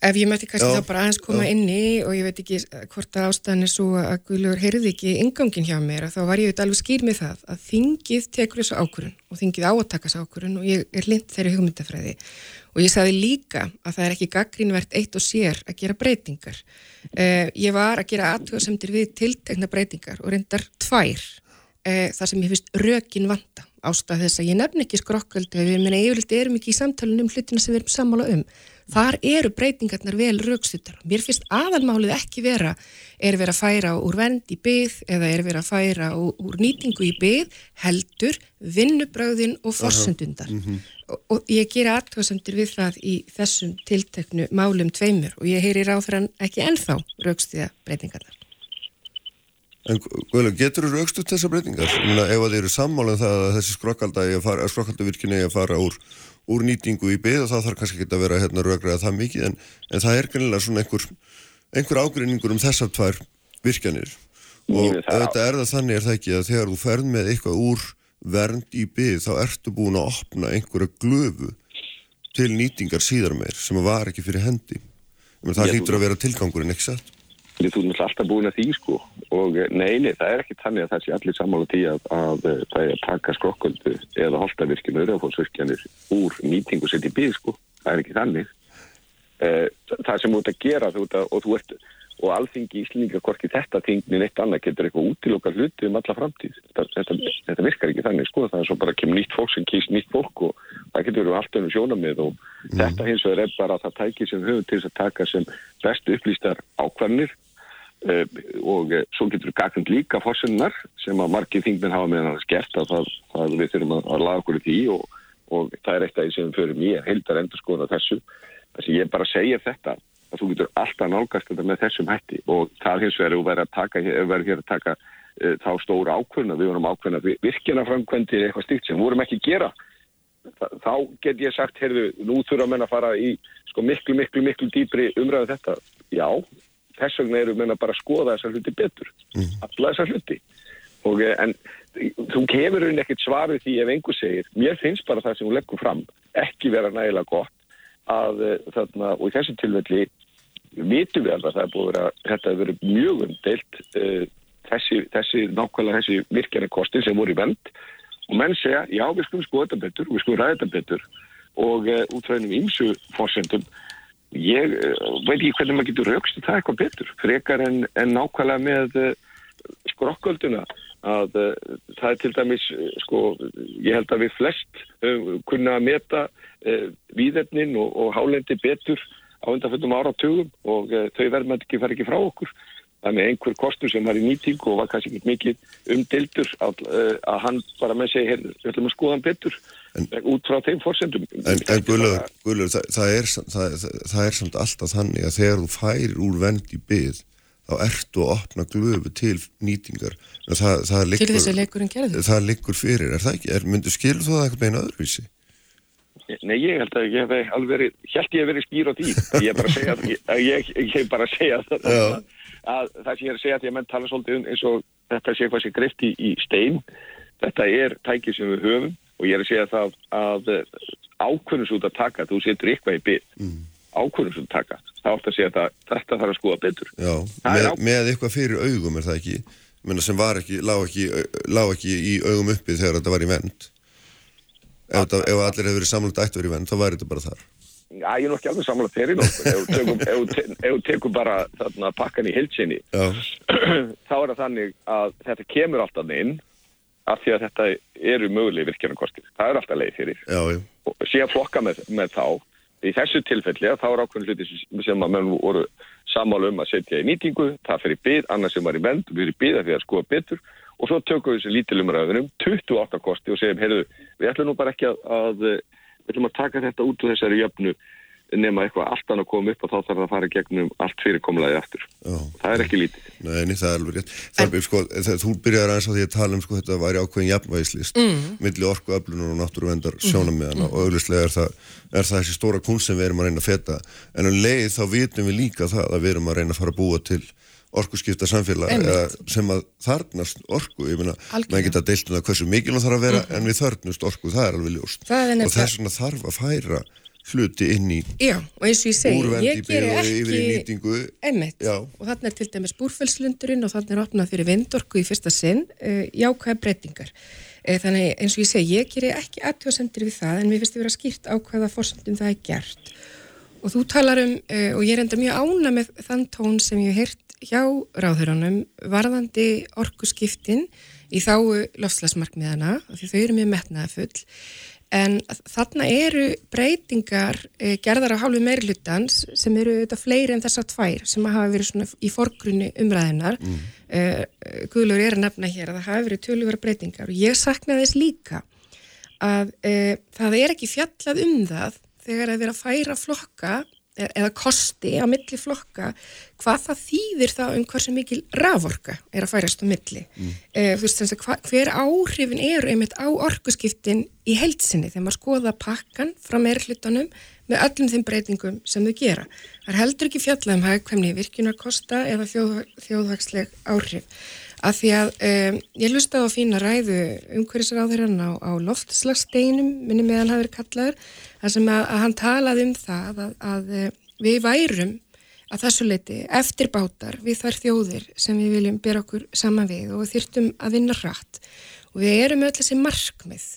Ef ég mætti kannski
Já,
þá bara aðeins koma inn í og ég veit ekki hvort að ástæðan er svo að Guðlur heyrði ekki ingangin hjá mér að þá var ég auðvitað alveg skýr með það að þingið tekur þessu ákvörun og þingið á að taka þessu ákvörun og ég er lind þeirri hugmyndafræði og ég sagði líka að það er ekki gaggrínvert eitt og sér að gera breytingar. Eh, ég var að gera aðtöðasemtir við tiltekna breytingar og reyndar tvær eh, þar sem ég finnst rökin vanda ástæð þess að ég nefn ekki skrokköldu við meina yfirleitt erum ekki í samtalunum um hlutina sem við erum sammála um þar eru breytingarnar vel raukstuttar. Mér finnst aðalmálið ekki vera er verið að færa úr vend í byð eða er verið að færa úr, nýtingu í byð heldur vinnubröðin og forsendundar. og, og ég gera aðtöðsendur við það í þessum tilteknu málum tveimur og ég heyri ráðfram ekki ennþá raukstuða breytingarnar.
En Guðlega, getur þú raukst út þessar breytingar? Ég meina, ef að þeir eru sammála um það að þessi skrokkaldavirkini eigi að fara úr, úr nýtingu í byggð og þá þarf kannski ekki að vera hérna raugræða það mikið en, en það er kannilega svona einhver, einhver ágreiningur um þessar tvær virkjanir og
það.
þetta er það þannig er það ekki að þegar þú ferð með eitthvað úr vernd í byggð þá ertu búin að opna einhverja glöfu til nýtingar síðar meir sem að var ekki fyrir hendi. Meina, það hlýtur að vera tilgangurinn, ekki satt?
Þú erum alltaf búin að því sko og eh, nei, nei, það er ekki þannig að það sé allir sammála því að, að eh, það er að taka skrokköldu eða holtavirkjum öðrufólksvirkjanir úr nýtingu sett í byggð sko, það er ekki þannig uh, það sem þú ert að gera þú ert að, og þú ert og alþingi íslendinga hvorki þetta tingni neitt annað getur eitthvað útilokkar hluti um alla framtíð. Þetta, þetta, þetta virkar ekki þannig sko það er svo bara kemur nýtt fólk sem kýst nýtt fólk og það getur verið allt önnum sjónamið og þetta hins vegar er bara það tæki sem höfum til þess að taka sem bestu upplýstar ákvarnir uh, og uh, svo getur við gagnd líka fórsennar sem að margir þingminn hafa meðan að skert að það, það við þurfum að, að laga okkur í því og, og það er eitt af því sem í að heildar endur þess að þú getur alltaf nálgast þetta með þessum hætti og það hins vegar er að taka, vera hér að taka uh, þá stóra ákvörna, við vorum ákvörna virkjana framkvæmdi eitthvað stíkt sem vorum ekki gera Þa, þá get ég sagt, heyrðu, nú þurfa menn að fara í sko miklu, miklu, miklu dýbri umræðu þetta. Já, þess vegna eru menn að bara skoða þessar hluti betur. Mm. Alla þessar hluti. Og, eh, en þú kemur hún ekkert svarið því ef einhver segir, mér finnst bara það sem hún leggur fram ekki vera nægilega gott að þarna, og í þessu tilvelli vitum við alveg að það er búið að vera, þetta hefur verið mjög umdeilt uh, þessi, þessi nákvæmlega þessi virkjana kosti sem voru í vend. Og menn segja, já við skulum skoða þetta betur við skulum ræða þetta betur. Og uh, út frá einum ímsu fórsendum ég uh, veit ekki hvernig maður getur raukst það eitthvað betur, frekar en, en nákvæmlega með skrokkölduna að það er til dæmis sko, ég held að við flest kunna að meta víðefnin og, og hálendi betur á undanfjöldum áratugum og uh, þau verðum ekki fara ekki frá okkur. Þannig einhver kostur sem var í nýtingu og var kannski ekki mikið umdildur að, uh, að hann bara með segi, heyrðu, við ætlum að skoða hann betur en, út frá þeim fórsendum.
En, en Guðlur, það, það, er, það, það er samt alltaf þannig að þegar þú færir úr vend í byggð þá ertu að opna glöfu til nýtingar.
Liggur, til þessi leikurinn gerður?
Það liggur fyrir, er það ekki? Myndu skilur þú það eitthvað meina öðruvísi?
Nei, ég held að ég hef alveg verið, held ég hef verið skýr á því. Ég er bara að segja, *laughs* að ég, ég bara að segja það, að, að það sem ég er að segja að ég menn tala svolítið um eins og þetta sé hvað sé greift í, í stein. Þetta er tækið sem við höfum og ég er að segja það að ákvörnus út að taka, þú setur eitthvað í byrj, mm. ákvörnus út að taka. Það átt að segja að þetta þarf að skoða betur.
Já, með, með eitthvað fyrir augum er það ekki, sem var ekki, lág ekki, lág ekki í augum uppi þegar þetta var í vend. Ef, það, ef allir hefur verið samlagt ættur í venn, þá væri þetta bara þar.
Já, ég er nú ekki alveg samlagt þeirri nokkur. Ef þú tekur bara þarna, pakkan í hilsinni, *clears throat* þá er það þannig að þetta kemur alltaf inn af því að þetta eru möguleg virkjarnarkostir. Það er alltaf leið fyrir.
Já, já.
Og síðan flokka með, með þá. Í þessu tilfelli að þá er ákveðin hluti sem að menn voru samála um að setja í nýtingu, það fyrir byggð, annars sem var í vend, við erum byggð að því að skoða betur og svo tökum við þessi lítilumræðunum 28 kosti og segjum, heyrðu, við ætlum nú bara ekki að, að við ætlum að taka þetta út úr þessari jöfnu nema eitthvað allt annað að koma upp og þá þarf það að fara gegnum allt fyrirkomlaði aftur. Já. Það er ekki lítið.
Nei, niður það er alveg rétt. Það er, sko, það, þú byrjar aðeins á því að tala um sko þetta væri ákveðin jafnvægislist mm. millir orku, öflunar og náttúruvendar mm. sjónamiðana mm. og auglustlega er það, er það þessi stóra kunst sem við erum að reyna að feta en um leið þá vitum við líka það að við erum að reyna að fara að búa til orkuskipta samfélag sem að þarnast orku, ég meina, maður geta deilt um það hversu mikil það þarf að vera mm -hmm. en við þarnast orku, það er alveg ljóst. Er og þess vegna þarf að færa hluti inn í
Já, og eins og ég segi, ég ger
ekki
einmitt, og þannig er til dæmis búrfellslundurinn og þannig er opnað fyrir vindorku í fyrsta sinn, uh, jákvæða breytingar. Uh, þannig eins og ég segi, ég ger ekki aðtjóðsendir við það, en mér finnst það vera skýrt á hvaða fórsöndum það er gert og þú talar um, uh, og ég er enda mjög ána með þann tón sem ég hef heyrt hjá ráðhörunum varðandi orkuskiptin í þáu lofslagsmarkmiðana því þau eru mjög metnaða full en þarna eru breytingar e, gerðar á hálfu meirlutans sem eru auðvitað fleiri en þessar tvær sem hafa verið svona í forgrunni umræðinar mm. e, Guðlur er að nefna hér að það hafa verið töluvera breytingar og ég sakna þess líka að e, það er ekki fjallað um það þegar að vera að færa flokka E-, eða kosti á milli flokka hvað það þýðir þá um hversu mikil raforka er að færast á milli? Mm. e, veist, hva, hver áhrifin eru einmitt á orkuskiptin í heilsinni þegar maður skoða pakkan frá meirhlutunum með öllum þeim breytingum sem þau gera. Það er heldur ekki fjallað um hagkvæmni virkunarkosta eða þjóð, þjóðhagsleg áhrif. Af því að um, ég lusta á að fína ræðu umhverjusráðurinn á, á loftslagsteinum minni meðan hafi verið kallaður þar sem að, að hann talaði um það að, að eh, við værum að þessu leiti eftir bátar við þær þjóðir sem við viljum bera okkur saman við og þyrtum að vinna hratt. Og við erum öll þessi markmið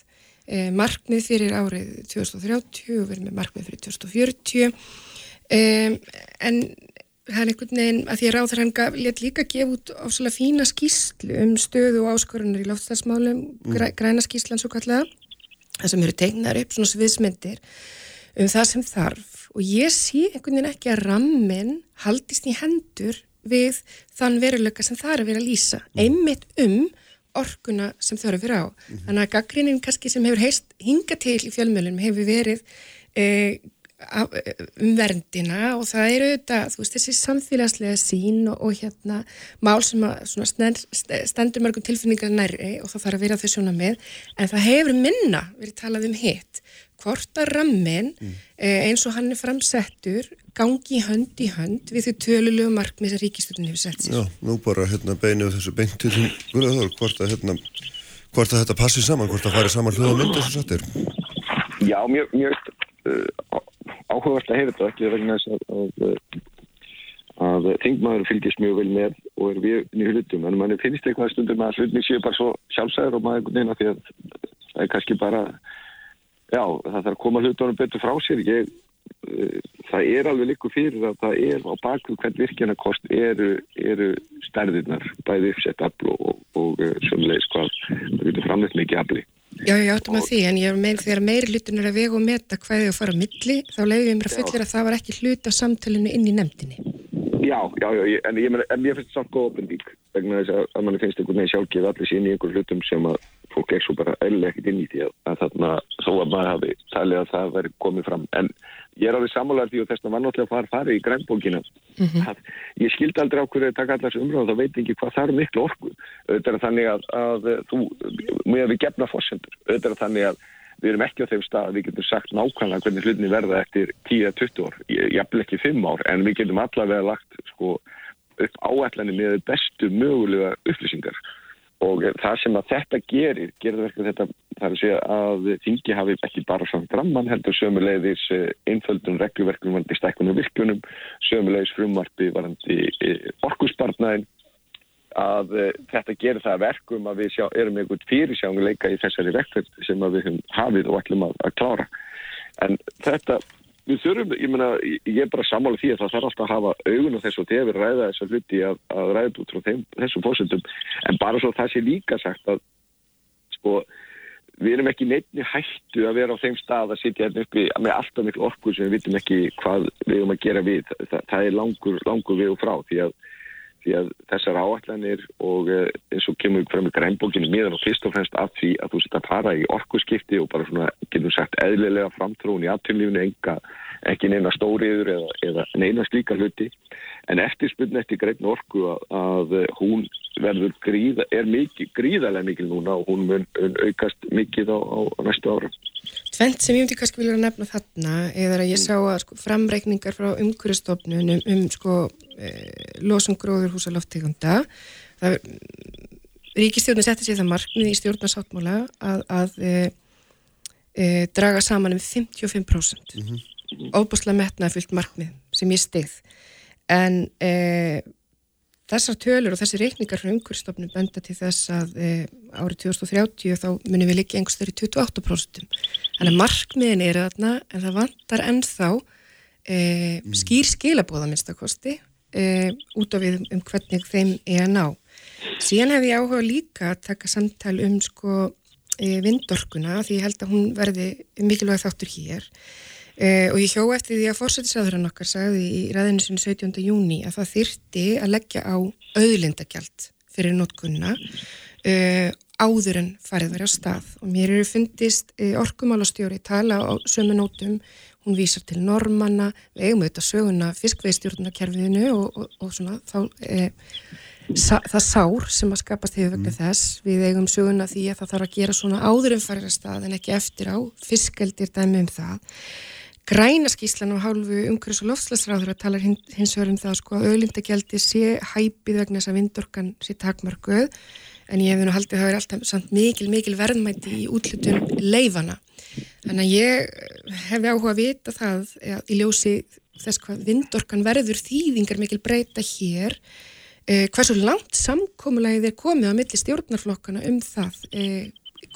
eh, markmið fyrir árið 2030 og við erum með markmið fyrir 2040 um, en það er einhvern veginn að því að gaf, let líka gefa út ásala fína skýslu um stöðu og áskorunar í loftstæðsmálum, mm. græna skýslan svo kallega, það sem eru tegnar upp svona sviðsmyndir um það sem þarf og ég sé einhvern veginn ekki að rammin haldist í hendur við þann veruleika sem það er að vera að lýsa, mm. einmitt um orkuna sem þau eru fyrir á. Mm -hmm. Þannig að gaggrinnin kannski sem hefur heist hinga til í fjölmjölunum hefur verið eh, um verndina og það eru auðvitað, þú veist, þessi samfélagslega sín og, og hérna mál sem að stendur mörgum tilfinningar næri og það þarf að vera þau sjóna með en það hefur minna verið talað um hitt hvort að rammin mm. eh, eins og hann er framsettur gangi hönd í hönd við þau tölulegu markmið sem ríkistöldun hefur sett sér.
Já, nú bara hérna beinu þessu beintu til hvort að hérna hvort að þetta passi saman, hvort að fari saman hljóða myndi þessu sattir.
Já, mjög, mjög áhugavert að hefða þetta ekki vegna þess að, að, að þingmaður fylgist mjög vel með og er við í hlutum. En mann finnst eitthvað stundum að hlutni séu bara svo sjálfsæður og maður að því að það er kannski bara já, það þarf að koma hlutunum betur frá sér. Ég, uh, það er alveg líku fyrir að það er á bakvið hvern virkjanakost eru, eru stærðirnar bæði uppsett afl og, og, og uh, sömulegis hvað það getur framleitt mikið afli
Já, ég áttum að því, en ég meina þegar meiri hlutin er að vega og meta hvað þið að fara á milli, þá leiðum ég mér að fullera að það var ekki hlut af samtalenu inn í nefndinni.
Já, já, já, en ég, en ég finnst samt góð opendík, vegna þess að, að manni finnst einhvern veginn sjálfgeð allir sín í einhver hlutum sem að fólk er svo bara eðlilega ekkert inn í því að, þarna þó að maður hafi talið að það veri komið fram, en ég er alveg sammálar því og þess að var náttúrulega fara farið í grænbókina. Mm -hmm. ég skildi aldrei á hverju að taka allar þessu umræðu þá veit ekki hvað það er miklu orku. Auðvitað þannig að, að þú með við gefna fórsendur auðvitað þannig að við erum ekki á þeim stað að við getum sagt nákvæmlega hvernig hlutinni verða eftir 10-20 ár, eppil ekki 5 ár en við getum allavega lagt sko, upp áallanir með bestu mögulega upplýsingar og það sem að þetta gerir, gerir verkefni þetta þar að segja að þingi hafi ekki bara samt ramman heldur sömulegðis eh, einföldun regluverkunum varandi stækkunum virkunum, sömulegðis frumvarfi varandi eh, orkusbarnaðin að uh, þetta gerir það verkum að við sjá, erum einhvern fyrirsjánguleika í þessari verkefni sem við höfum hafið og ætlum að, að klára. En þetta við þurfum, ég meina, ég er bara sammála því að það þarf alltaf að hafa augun á þessu og þegar við ræða þessa hluti að, að ræða út frá þeim, þessum fósundum, en bara svo það sé líka sagt að sko, við erum ekki neittni hættu að vera á þeim stað að sitja hérna uppi með alltaf miklu orku sem við vitum ekki hvað við erum að gera við, það, það er langur, langur við og frá því að því að þessar áallanir og eh, eins og kemur frem í grænbókinu miðan og fyrst og fremst af því að þú setja að para í orkuskipti og bara svona, getum sagt, eðlilega framtrún í afturlífunu, enga, ekki neina stóriður eða, eða neina slíka hluti en eftirspunni eftir græn orku að, að hún verður gríða, er mikið, gríðarlega mikil núna og hún mun aukast mikið á, á næstu ára.
Tvent sem ég myndi kannski vilja nefna þarna eða að ég sá að sko, framreikningar frá umhverjastofnunum um sko Eh, losum gróður húsa loftegunda Ríkistjórnir setti sér það markmið í stjórnarsáttmála að, að e, e, draga saman um 55% mm -hmm. óbúslega metnaði fyllt markmið sem ég stegð en e, þessar tölur og þessi reikningar frá umhverjastofnum benda til þess að árið 2030 þá munum við líka einhvers þeirri 28% þannig að markmiðin er þarna en það vantar ennþá mm. skýr skilabóða minnstakosti uh, út af við um hvernig þeim er að ná. Síðan hef ég áhuga líka að taka samtal um sko vindorkuna því ég held að hún verði mikilvæg þáttur hér uh, og ég hjó eftir því að fórsættisáðurinn okkar sagði í ræðinu sinni 17. júni að það þyrti að leggja á auðlindagjald fyrir notkunna áður en farið verið á stað og mér eru fundist orkumálastjóri tala á sömu nótum hún vísar til normanna, við eigum auðvitað söguna fiskveiðstjórnarkerfiðinu og, og, og svona þá e, sa, það sár sem að skapast hefur vegna mm. þess, við eigum söguna því að það þarf að gera svona áður en farir að stað en ekki eftir á, fiskeldir dæmi um það. Grænaskíslan á hálfu umhverjus og lofslagsráður að tala hins vegar um það sko að öðlindagjaldi sé hæpið vegna þess að vindorkan sé takmarkuð en ég hef nú haldið að það er alltaf samt mikil, mikil verðmætti í útlutun leifana Þannig að ég hefði áhuga að vita það í ljósi þess hvað vindorkan verður þýðingar mikil breyta hér eh, hversu langt samkómulagið er komið á milli stjórnarflokkana um það eh,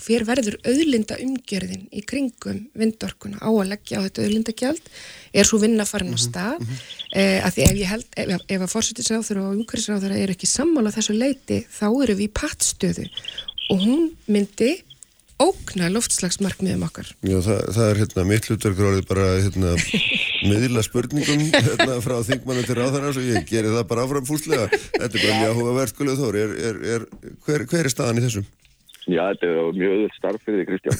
hver verður auðlinda umgjörðin í kringum vindorkuna á að leggja á þetta auðlindagjald er svo vinna farin á stað mm -hmm. að því ef ég held, ef, ef að fórsettisráður og umhverfisráður eru ekki sammála þessu leiti þá eru við í pattstöðu og hún myndi ógna loftslagsmarkmiðum okkar.
Já, það, það er hérna mitt hlutverkur bara hérna miðla spurningum *laughs* hérna frá þingmannu til ráðarnas og ég gerir það bara áfram fúslega. Þetta er bara mjög áhuga verðskulega þóri. Er, er, er, hver, hver er staðan í þessum?
Já, þetta er mjög öðvöld starf fyrir þig, Kristján.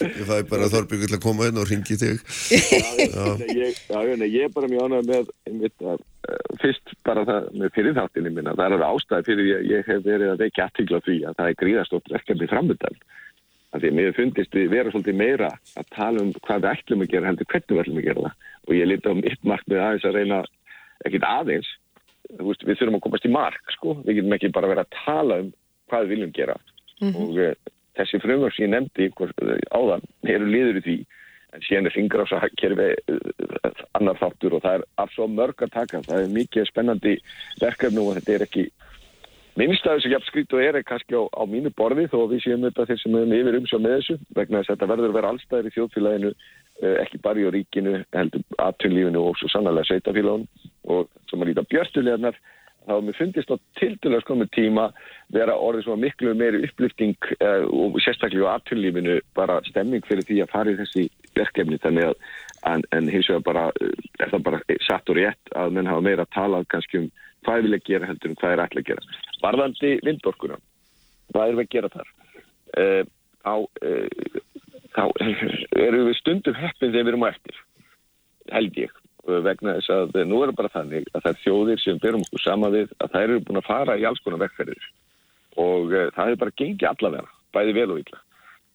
*laughs*
ég fæ bara Þorbjörg til að koma inn og ringi þig.
Já, ég, já, ég er bara mjög ánægð með einmitt að uh, fyrst bara það með fyrirþáttinni minna. Það er ástæði fyrir því að ég hef verið að veikja aftíkla því að það er gríðastótt verkefni framöndan. Því að mér fundist við vera svolítið meira að tala um hvað við ætlum að gera heldur hvernig við ætlum að gera það. Og ég liti á mitt markmið aðeins að reyna, ekkit aðeins, veist, við þurfum að komast í mark, sko. Við getum ekki bara verið að tala um hvað við viljum gera. Mm -hmm. og uh, þessi frumvörð sem ég nefndi hvort, áðan eru liður í því. En síðan er fingur á svo kerfi uh, annar þáttur og það er af svo mörg að taka, það er mikið spennandi verkefnum og þetta er ekki minnstæðu sem jafnskrít og er kannski á, á mínu borði þó að við séum þetta þeir sem hefum yfir umsjá með þessu vegna þess að þetta verður að vera allstæðir í þjóðfélaginu uh, ekki bara í ríkinu heldur aðtunlífinu og svo sannlega sveitafélagun og sem að líta björstulegarnar þá er mér fundist á tildulega skoðum tíma vera orðið svona miklu meiri upplýfting uh, og sérstaklega á aðtunlífinu bara stemming fyrir því að fara í þessi verkefni þannig að en, en hins vegar bara er það bara satt og rétt að menn hafa meira að tala kannski um hvað vil ég gera heldur um hvað er ætla að gera. Varðandi vindorkuna, hvað er við að gera þar? Uh, á, uh, þá *laughs* eru við stundum heppin þegar við erum á eftir, held ég vegna þess að nú er bara þannig að það er þjóðir sem berum okkur sama við að það eru búin að fara í alls konar vegferðir. Og uh, það er bara gengið allavega, bæði vel og illa.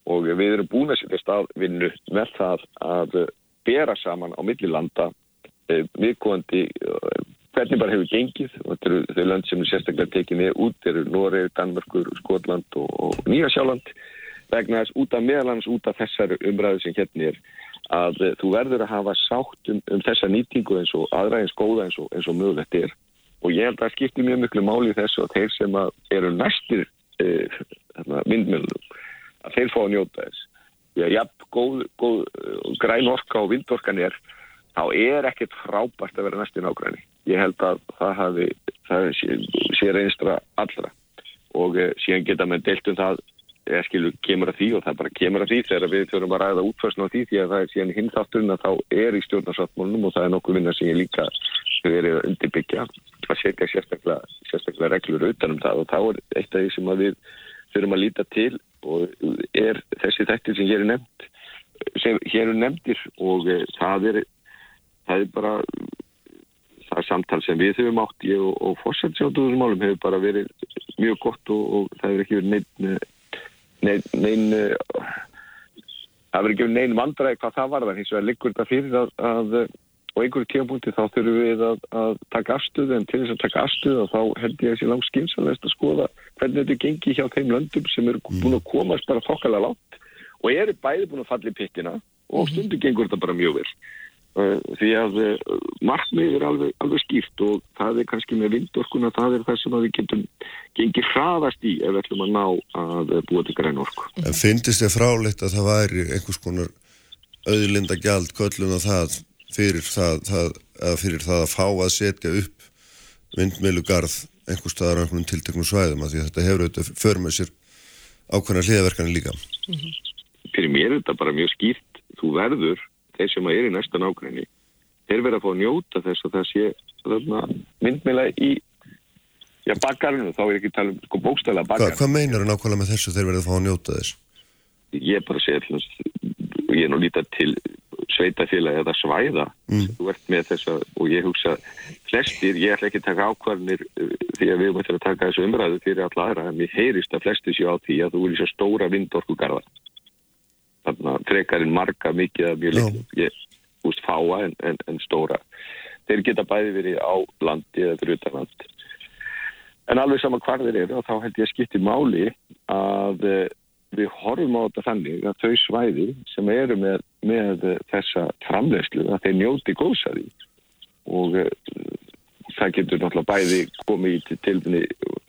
Og við erum búin að setja staðvinnu með það að bera saman á millilanda viðkóðandi hvernig bara hefur gengið. Og þetta eru þau land sem er sérstaklega tekið niður út, eru Noreg, Danmörkur, Skotland og, og Nýjasjáland. Vegna þess út af meðalans út af þessari umræðu sem hérna er að uh, þú verður að hafa sátt um, um þessa nýtingu eins og aðra eins góða eins og, eins og mögulegt er. Og ég held að það skiptir mjög miklu máli þessu að þeir sem eru næstir uh, vindmjölunum að þeir fá að njóta þess. Að jafn góð, góð uh, græn orka og vindorkan er þá er ekkert frábært að vera næstir nágræni. Ég held að það hafi það sé, sé reynstra allra. Og uh, síðan geta með deilt um það eða skilur kemur að því og það bara kemur að því þegar við þurfum að ræða útfærsna á því því að það er síðan hinn þátturinn að þá er í stjórnarsáttmálunum og það er nokkuð vinna sem ég líka verið að undirbyggja að setja sérstaklega, sérstaklega reglur utanum það. Og þá er eitt af því sem við þurfum að líta til og er þessi þættir sem hér er nefnd sem hér er nefndir og e, það er það er bara það er samtal sem við höfum átt ég og, og fórsætsjótuðumálum hefur bara verið mjög gott og, og það hefur ekki verið neitt nein, nein það verður ekki nein vandræði hvað það var það hins vegar liggur þetta fyrir að, að og einhverju tímapunkti þá þurfum við að, að taka afstöðu en til þess að taka afstöðu og þá held ég þessi langt skynsalest að skoða hvernig þetta gengi hjá þeim löndum sem eru búin að komast bara þokkala látt og eru bæði búin að falla í pittina og stundu gengur þetta bara mjög vel. Eh, því að eh, markmið er alveg, alveg skýrt og það er kannski með vindorkuna það er það sem við getum gengið hraðast í ef við ætlum að ná að búa til græn orku.
En finnist þið frálegt að það væri einhvers konar auðlinda gjald köllun og það fyrir það, það, fyrir það að fá að setja upp vindmilugarð einhver staðar á einhvern tilteknum svæðum að því að þetta hefur auðvitað för með sér ákvæmlega hliðaverkanir líka. Mm
-hmm. Fyrir mér er þetta bara mjög skýrt þú verður þeir sem er í næsta nákvæmni þeir verða að fá að njóta þess að það sé myndmila í já, bakkarinu, þá er ekki tala um sko, bókstæla bakkarinu.
Hva, hvað meinar það nákvæmlega með þessu þeir verða að fá að njóta þess?
Ég bara segja allans, ég er nú lítið til sveitafélag eða svæða mm. þú ert með þess að, og ég hugsa flestir, ég ætla ekki að taka ákvarðinir uh, því að við erum að taka þessu umræðu fyrir alla aðra, en mér heyrist að flestir séu á því að þú er í svo stóra vindorkugarða þarna frekarinn marga mikið að mjög ég úst fáa en, en, en stóra. Þeir geta bæði verið á landi eða fyrir utan land. En alveg sama hvar þeir eru og þá held ég að skipti máli að eh, við horfum á þetta þannig að þau svæði sem eru með, með þessa framlegslu að þeir njóti góðsaði og uh, það getur náttúrulega bæði komið í tilfinni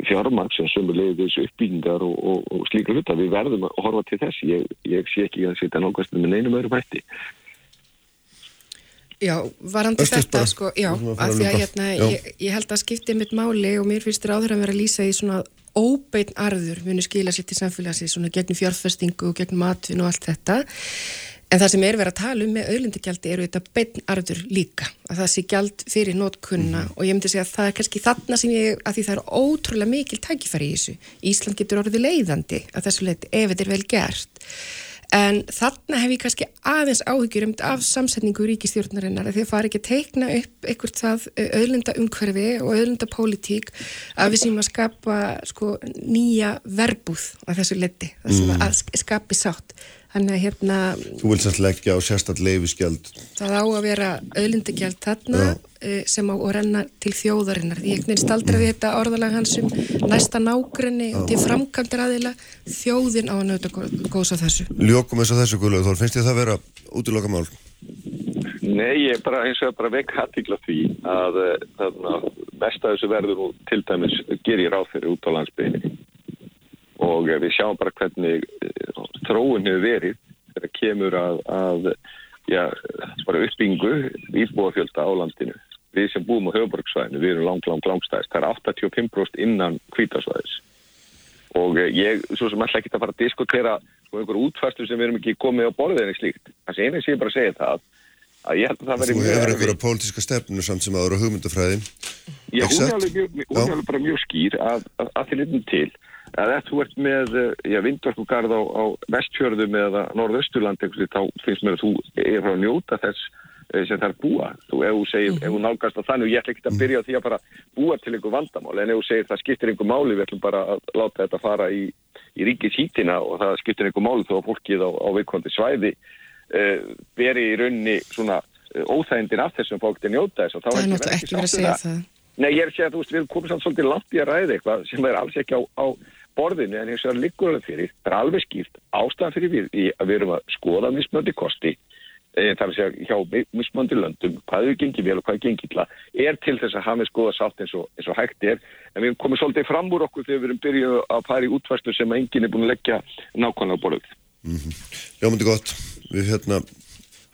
fjármaks sem sömu leiðis uppbyggingar og, og, og slíka hluta. Við verðum að horfa til þess. Ég, ég sé ekki að setja nálgast með neinum öðrum hætti.
Já, varandi þetta sko, já, af því að hérna, ég, ég held að skipti mitt máli og mér finnst þér áður að vera að lýsa í svona óbeinn arður muni skila sér til samfélagsins svona gegnum fjárfestingu og gegnum matvin og allt þetta en það sem er verið að tala um með auðlindagjaldi eru þetta beinn arður líka að það sé gjald fyrir nótkunna
Mhm.
og ég myndi segja að það er kannski þarna sem ég að því það er ótrúlega mikil tækifæri í þessu Ísland getur orðið leiðandi að þessu leiti ef þetta er vel gert En þarna hef ég kannski aðeins áhyggjur um af samsetningu ríkistjórnarinnar að því að fara ekki að teikna upp eitthvað það auðlinda umhverfi og auðlinda pólitík að við séum að skapa sko, nýja verbúð að þessu leti, það sem
Mm.
að sk- skapi sátt. Þannig að hérna
Þú vil semst leggja á sérstætt leifiskjald
það á að vera auðlindagjald þarna eh, sem á að renna til þjóðarinnar. Einhvern veginn staldra við þetta orðalag hans um næsta nágrenni og til framkvæmdar aðila þjóðin á að nöta góðs af þessu.
Ljókum eins og þessu guðlega, Þór, finnst þið það vera útiloka mál?
Nei, ég er bara eins og bara vekk hattikla því að þarna, mest af þessu verður nú til dæmis gerir ráð fyrir út á landsbygðinni og eh, við sjáum bara hvernig eh, þróun hefur verið þegar kemur að, að já, bara uppbyggingu íbúafjölda á landinu. Við sem búum á höfuborgsvæðinu, við erum lang, lang, langstæðist. Það er 85% innan kvítasvæðis. Og eh, ég, svo sem alltaf ekki að fara að diskutera sko, einhver útfærslu sem við erum ekki komið á borðið en slíkt. Það sé einu sem ég bara segja það að ég held að það
Þú
verði
hefur
erfitt.
einhverja pólitíska stefnu samt sem aðra hugmyndafræði
Já, hún er alveg bara mjög skýr að, að, að til að ef þú ert með eh, vindorkugarð á, á vestfjörðum eða norðausturland þá finnst mér að þú er að njóta þess eh, sem það er búa. Þú, ef þú segir, ef þú nálgast að þannig, og ég ætla ekki að byrja á því að bara búa til einhver vandamál, en ef þú segir það skiptir einhver máli, við ætlum bara að láta þetta fara í, í ríkis hítina og það skiptir einhver máli þó að fólkið á, á viðkondi svæði uh, veri í raunni svona uh, óþægindin af þessum fólk til að njóta þess og þá
Það er ekki verið að
við
segja
það.
það.
Nei, ég er að segja að þú veist, við samt svolítið langt í að ræða eitthvað sem er alls ekki á, á borðinu en og það liggur alveg fyrir, það er alveg skýrt ástæðan fyrir við í að við erum að skoða mismöndi kosti, e, þar að segja hjá mi- mismöndi löndum, hvað hefur gengið vel og hvað hefur gengið illa, er til þess að hafa með skoða sátt eins og, eins og hægt er. En við erum komið svolítið fram úr okkur þegar við erum byrjuð að fara í útværslu sem enginn er búin að leggja nákvæmlega borðið.
Ljómandi gott, við hérna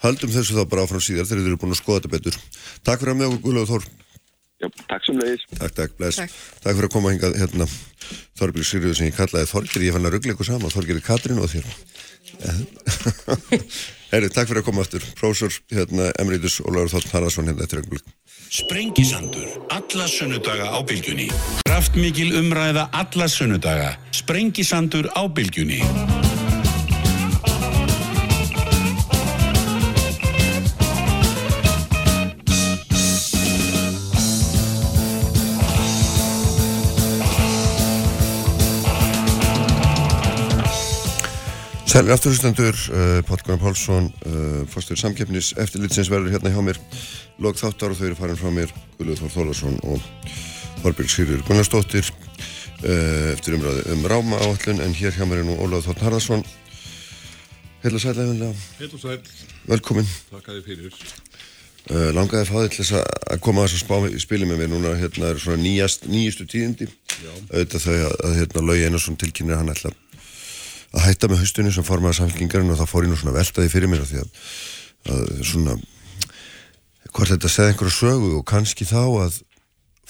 höldum þessu þá bara áfram síðar þegar þið eru búin að skoða þetta betur. Takk fyrir að með okkur Guðlega Þór
Já, takk sem leiðis.
Takk, takk, bless
Takk.
Takk fyrir að koma hingað hérna Þorbjörg Sigriður sem ég kallaði Þorgir Ég fann að ruggla ykkur saman, Þorgir er Katrín og þér *laughs* Herri, takk fyrir að koma aftur Prósor, hérna, Emriðus Ólafur Þótt Harðarsson hérna eftir öngul
Sprengisandur, alla sunnudaga á bylgjunni. Kraftmikil umræða alla sunnudaga. Sprengisandur á bylgjunni.
Sælir afturhustendur, uh, Páll Gunnar Pálsson uh, fórstur samkeppnis eftirlitsins verður hérna hjá mér. Lok þáttar og þau eru farin frá mér Guðlega Þór Þólarsson og Þorbjörg Sigriður Gunnarsdóttir uh, eftir umræði um ráma áallun en hér hjá mér er nú Ólafur Þótt Harðarsson Heila sæl efinlega,
Heil og sæl,
velkomin.
Þakka þið fyrir.
uh, langaði að fá þig til þess að- að koma að þess að spili með mér. Núna hérna er svona nýjast, nýjustu tíðindi. Auðvitað þau að, að hérna að að hætta með haustunni sem formaði samfélkingarinn og þá fór ég nú svona að velta því fyrir mér af því að, að svona hvort þetta segði einhverja sögu og kannski þá að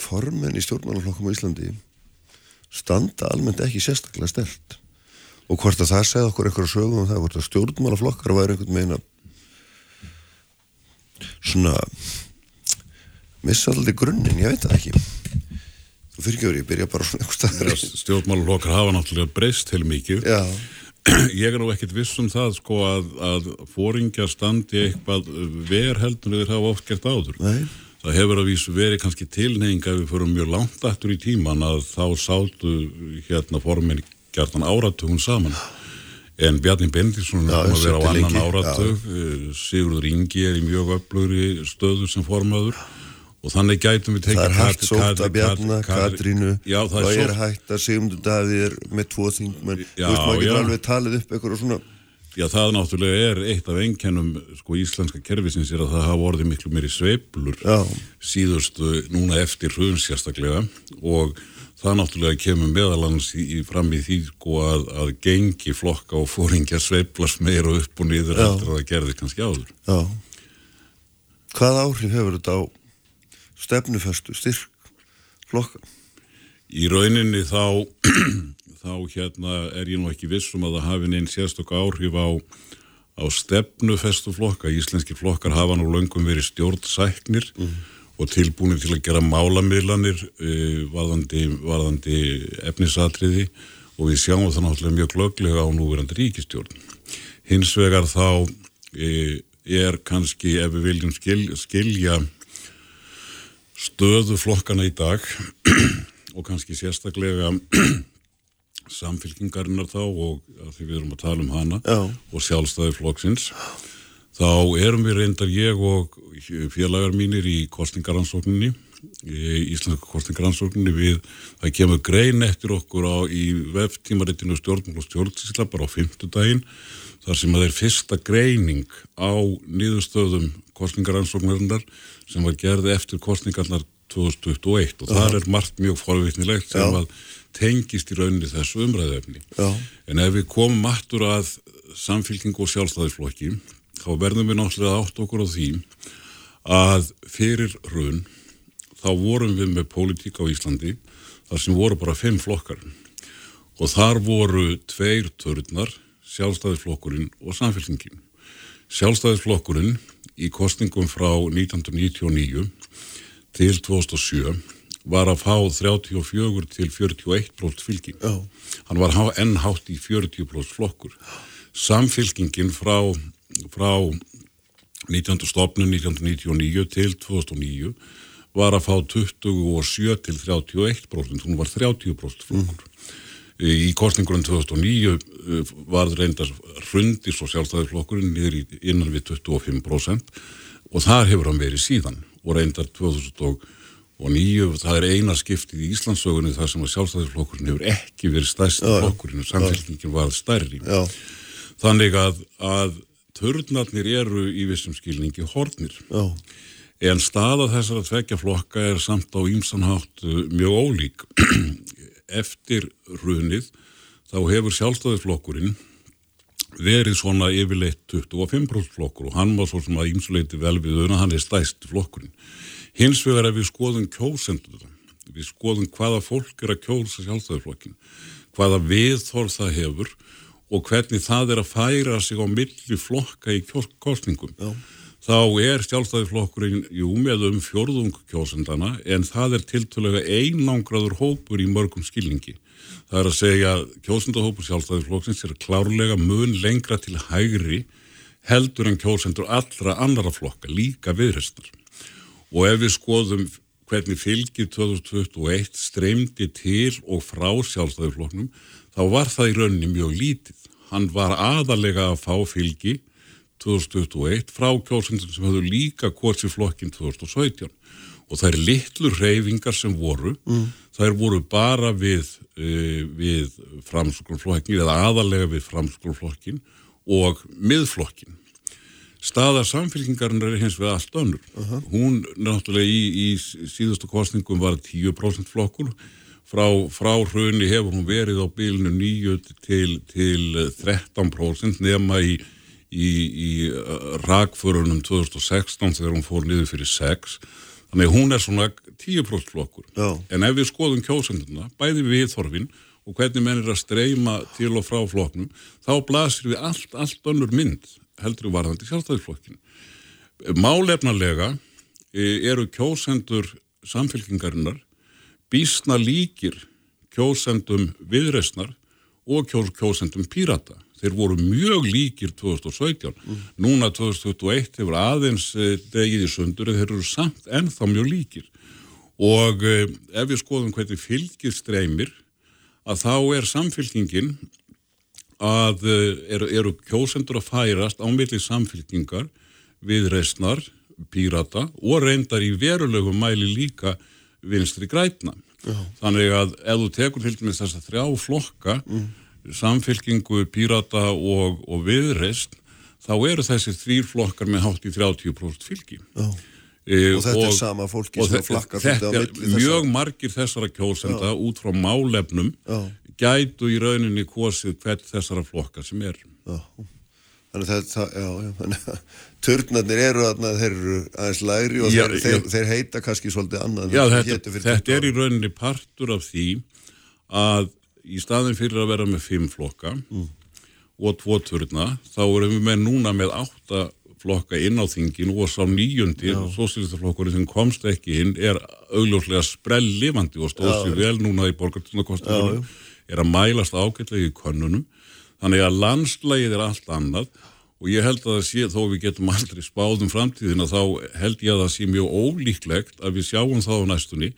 formenn í stjórnmálaflokkum á Íslandi standa almennt ekki sérstaklega stert og hvort að það segði okkur einhverja sögu um það hvort að stjórnmálaflokkar væri einhvern veginn að svona missa alltaf grunninn, ég veit það ekki fyrir verið, ég byrja bara svona einhver staðar.
Stjórnmáluflokkar hafa náttúrulega breyst til mikið.
Já, *clears throat*
Ég er nú ekkit viss um það sko að, að fóringjar standi eitthvað ver heldur þeir hafa oft gert áður.
nei,
Það hefur að vísu verið kannski tilneying að við förum mjög langt aftur í tíman að þá sátu hérna formin gjartan áratugum saman. En Bjarni Bendisson
Já,
er að vera á annan áratug, eh, Sigurður Ingi er í mjög öflugri stöðu sem formaður og þannig gætum við tekið
það er hægt sótt að Bjarna,
Kat- Kat-
Katrínu
Já, það
og
er
er
sótt
hægt að Sigmundur Davíð er með tvo þingmenn þú veist, maður getur alveg talið upp eitthvað svona
Já, það náttúrulega er eitt af einkennum sko íslenska kerfisins er að það hafa orðið miklu meiri sveiflur
Já.
síðustu núna eftir hrun sérstaklega og það náttúrulega kemur meðalans í, í fram í því sko að, að gengi flokka og fóringja sveiplast meira upp og niður
Já.
heldur að það gerði kannski áður.
Já. Hvað áhrif hefur þetta á stefnufestu, styrk, flokka?
Í rauninni þá, *clears throat* þá hérna er ég nú ekki vissum að það hafi neinn sérstök áhrif á, á stefnufestu flokka. Íslenski flokkar hafa nú löngum verið stjórnsæknir og tilbúinir til að gera málamiðlanir uh, varðandi, varðandi efnisatriði og við sjáum það náttúrulega mjög glöglega á núverandi ríkistjórn. Hins vegar þá uh, er kannski ef við viljum skil, skilja stöðu flokkana í dag *clears throat* og kannski sérstaklega *clears throat* samfélkingarinnar þá og því við erum að tala um hana
Já.
og sjálfstæði flokksins þá erum við reyndar ég og félagar mínir í kostningaransókninni í íslenska kostningaransókninni við það kemur grein eftir okkur á í veftímaritinu stjórnmál og stjórnsísla bara á fymtudaginn þar sem að er fyrsta greining á niðurstöðum kostningaransóknarinnar sem var gerði eftir kostningarnar 2021 og þar er margt mjög forvitnilegt sem
Já.
að tengist í rauninni þessu umræðefni.
Já.
En ef við komum aftur að samfélking og sjálfstæðisflokki þá verðum við náttúrulega átt okkur á því að fyrir hrun þá vorum við með pólitík á Íslandi þar sem voru bara fimm flokkar og þar voru tveir törnar, sjálfstæðisflokkurinn og samfélkingin. Sjálfstæðisflokkurinn í kostningum frá 1999 til 2007 var að fá 34 til 41% fylging.
Já.
Hann var há- enn hátt í 40% flokkur. Samfylkingin frá, frá 19. stopnum 1999 til 2009 var að fá 27 til 31%, hún var 30% flokkur. Í kostningurinn 2009 uh, var reyndar hrundis og sjálfstæðisflokkurinn niður í innan við 25% og þar hefur hann verið síðan og reyndar 2009 það er eina skiptið í Íslandsögunni þar sem að sjálfstæðisflokkurinn hefur ekki verið stærsti flokkurinn og samfélkingin var stærri.
Já.
Þannig að, að törnarnir eru í vissum skilningi hornir.
Já.
En staða þessara tvekja flokka er samt á ímsanhátt uh, mjög ólík. *clears throat* Eftir hrunið þá hefur sjálfstæðisflokkurinn verið svona yfirleitt 25% flokkur og hann var svo sem að ímsuleiti vel við unna, hann er stæst flokkurinn. Hins vegar ef við skoðum kjósendur við skoðum hvaða fólk er að kjósa sjálfstæðisflokkin, hvaða viðþorð það hefur og hvernig það er að færa sig á milli flokka í kosningum.
Já.
Þá er sjálfstæðisflokkurinn, jú, með um fjórðung kjósendana en það er tiltölulega einangraður hópur í mörgum skilningi. Það er að segja kjósendahópur sjálfstæðisflokksins er klárlega mun lengra til hægri heldur en kjósendur allra annara flokka, líka viðrestar. Og ef við skoðum hvernig fylgið 2021 streymdi til og frá sjálfstæðiflokknum, þá var það í rauninni mjög lítið. Hann var aðalega að fá fylgi 2021 frá kjósendum sem höfðu líka kosið flokkin 2017 og er litlu reyfingar sem voru, mm. þær voru bara við, uh, við framsóknarflokkin eða aðalega við framsóknarflokkin og miðflokkin. Staða samfélkingarinnar er hins vegar allt önnur. Hún náttúrulega í, í síðustu kostningum var 10% flokkur. Frá, frá hruni hefur hún verið á bylunu 9 til, til 13% nema í, í, í uh, rakförunum 2016 þegar hún fór niður fyrir 6. Þannig að hún er svona 10% flokkur.
Já.
En ef við skoðum kjósenduna, bæði við þorfin og hvernig menn er að streyma til og frá flokknum, þá blasir við allt, allt önnur mynd heldur varðandi sjálfstæðisflokkin. Málefnarlega e, eru kjósendur samfélkingarinnar bísna líkir kjósendum viðresnar og kjós, kjósendum pírata. Þeir voru mjög líkir 2017. Núna 2021 hefur aðeins e, degið í sundur þeir eru samt ennþá mjög líkir. Og e, ef við skoðum hvernig fylgir streymir að þá er samfélkingin að eh, eru, eru kjósendur að færast á milli samfélkingar við reysnar, pírata og reyndar í verulegum mæli líka vinstri grætna. Þannig að ef þú tekur til dæmis þess að þrjá flokka, samfélkingu, pírata og, og viðreysn, þá eru þessi þrýr flokkar með hátt í 30% fylgi.
Já.
E,
Og þetta er sama fólki
og
sem flakkar
Þetta er mjög margir þessara kjósenda út frá málefnum
Já.
gætu í rauninni kosið hvert þessara flokka sem er.
Já. Þannig að já, já, að turnarnir eru þarna, þeir eru aðeins lægri og
Já,
þeir,
já.
þeir, þeir heita kannski svolítið annað.
Já, þetta, þetta
20
er í rauninni partur af því að í staðin fyrir að vera með fimm flokka
Mm.
og tvo turna, þá erum við með núna með átta flokka inn á þingin og sá nýjundi, sósílistaflokkurinn sem komst ekki inn, er augljóslega sprell lifandi og stóð sér vel núna í borgartunarkostingunum, er að mælast ágætlega í könnunum, þannig að landslægið er allt annað og ég held að það sé, þó við getum aldrei spáðum framtíðina, þá held ég að það sé mjög ólíklegt að við sjáum það á næstunni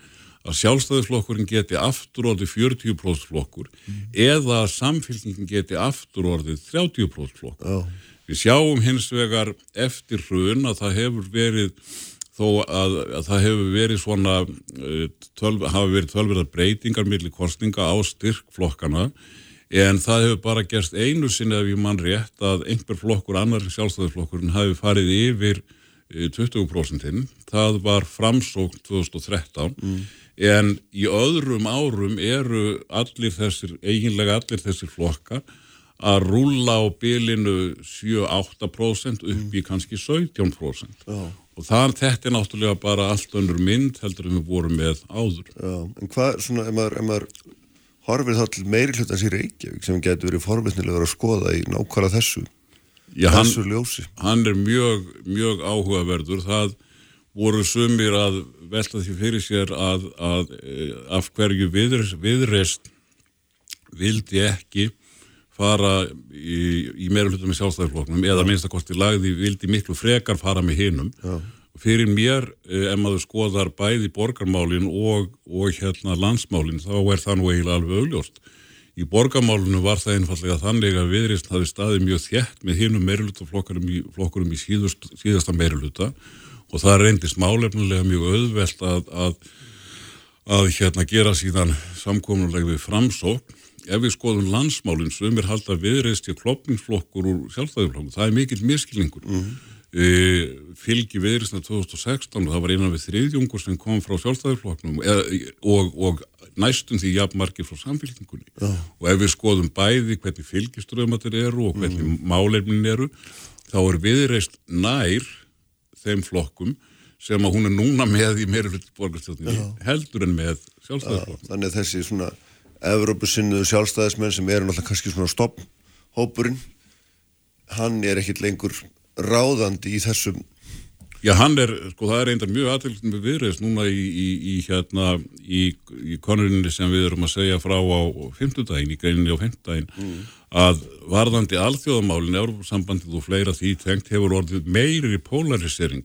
að sjálfstæðisflokkurinn geti aftur orðið 40% flokkur eða að samfélkingin geti aftur orðið 30% flokkur.
Já.
Við sjáum hins vegar eftir hrun að það hefur verið þó að, að það hefur verið svona eh, tölv, hafa verið tölverðar breytingar millir kostninga á styrk flokkana en það hefur bara gerst einu sinni ef ég mann rétt að einhver flokkur annar sjálfstæðisflokkurinn hafi farið yfir eh, 20% það var framsókn 2013 en í öðrum árum eru allir þessir, eiginlega allir þessir flokkar að rúlla á bilinu 7-8% upp í kannski 17%
Já.
og það, þetta er náttúrulega bara allt önnur mynd heldur en við vorum með áður.
Já, en hvað, svona, ef maður, ef maður horfir þá til meiri hlutans í Reykjavík sem getur verið forvitnilegur að skoða í nákvæmlega þessu,
Já, hann,
þessu ljósi.
hann er mjög, mjög áhugaverður. Það voru sumir að velta því fyrir sér að, að eh, af hverju viðreist, viðreist vildi ekki fara í, í meira hlutum með sjálfstæðarfloknum eða minnstakosti lagði vildi miklu frekar fara með hinum.
Já.
Fyrir mér, eh, ef maður skoðar bæði borgarmálin og, og hérna landsmálin, þá er það nú eiginlega alveg augljóst. Í borgarmálinu var það einfallega þannig að viðreist hafi staðið mjög þjætt með hinum meirulutaflokkurum í, í síðust, síðasta meiruluta og það reyndist málefnilega mjög auðvelt að, að, að hérna gera síðan samkomulega við framsókn. Ef við skoðum landsmálinn sem er halda viðreist í klopningsflokkur úr sjálfstæðiflokkur, það er mikill miskilningur. Mm. E, fylgi viðreistna 2016 og það var einan við þriðjungur sem kom frá sjálfstæðiflokknum og, og næstum því jafnmarkir frá samfélkingunni. Já. Og ef við skoðum bæði hvernig fylgiströðmatir eru og hvernig mm. málefnin eru, þá er viðreist nær þeim flokkum sem að hún er núna með í meira hluti borgarstjórninni heldur en með sjálfstæðisflokk.
Þannig að þessi svona Evrópusinnuðu sjálfstæðismenn sem eru náttúrulega kannski svona stopphópurinn, hann er ekkit lengur ráðandi í þessum
Já, hann er, sko, það er einnig mjög aðtöldin með viðreist núna í, í, í hérna, í, í konurinni sem við erum að segja frá á fymtudaginn, í greininni á fymtudaginn, mm. að varðandi alþjóðamálinn, Európa-sambandið og fleira því tengt hefur orðið meiri polarisering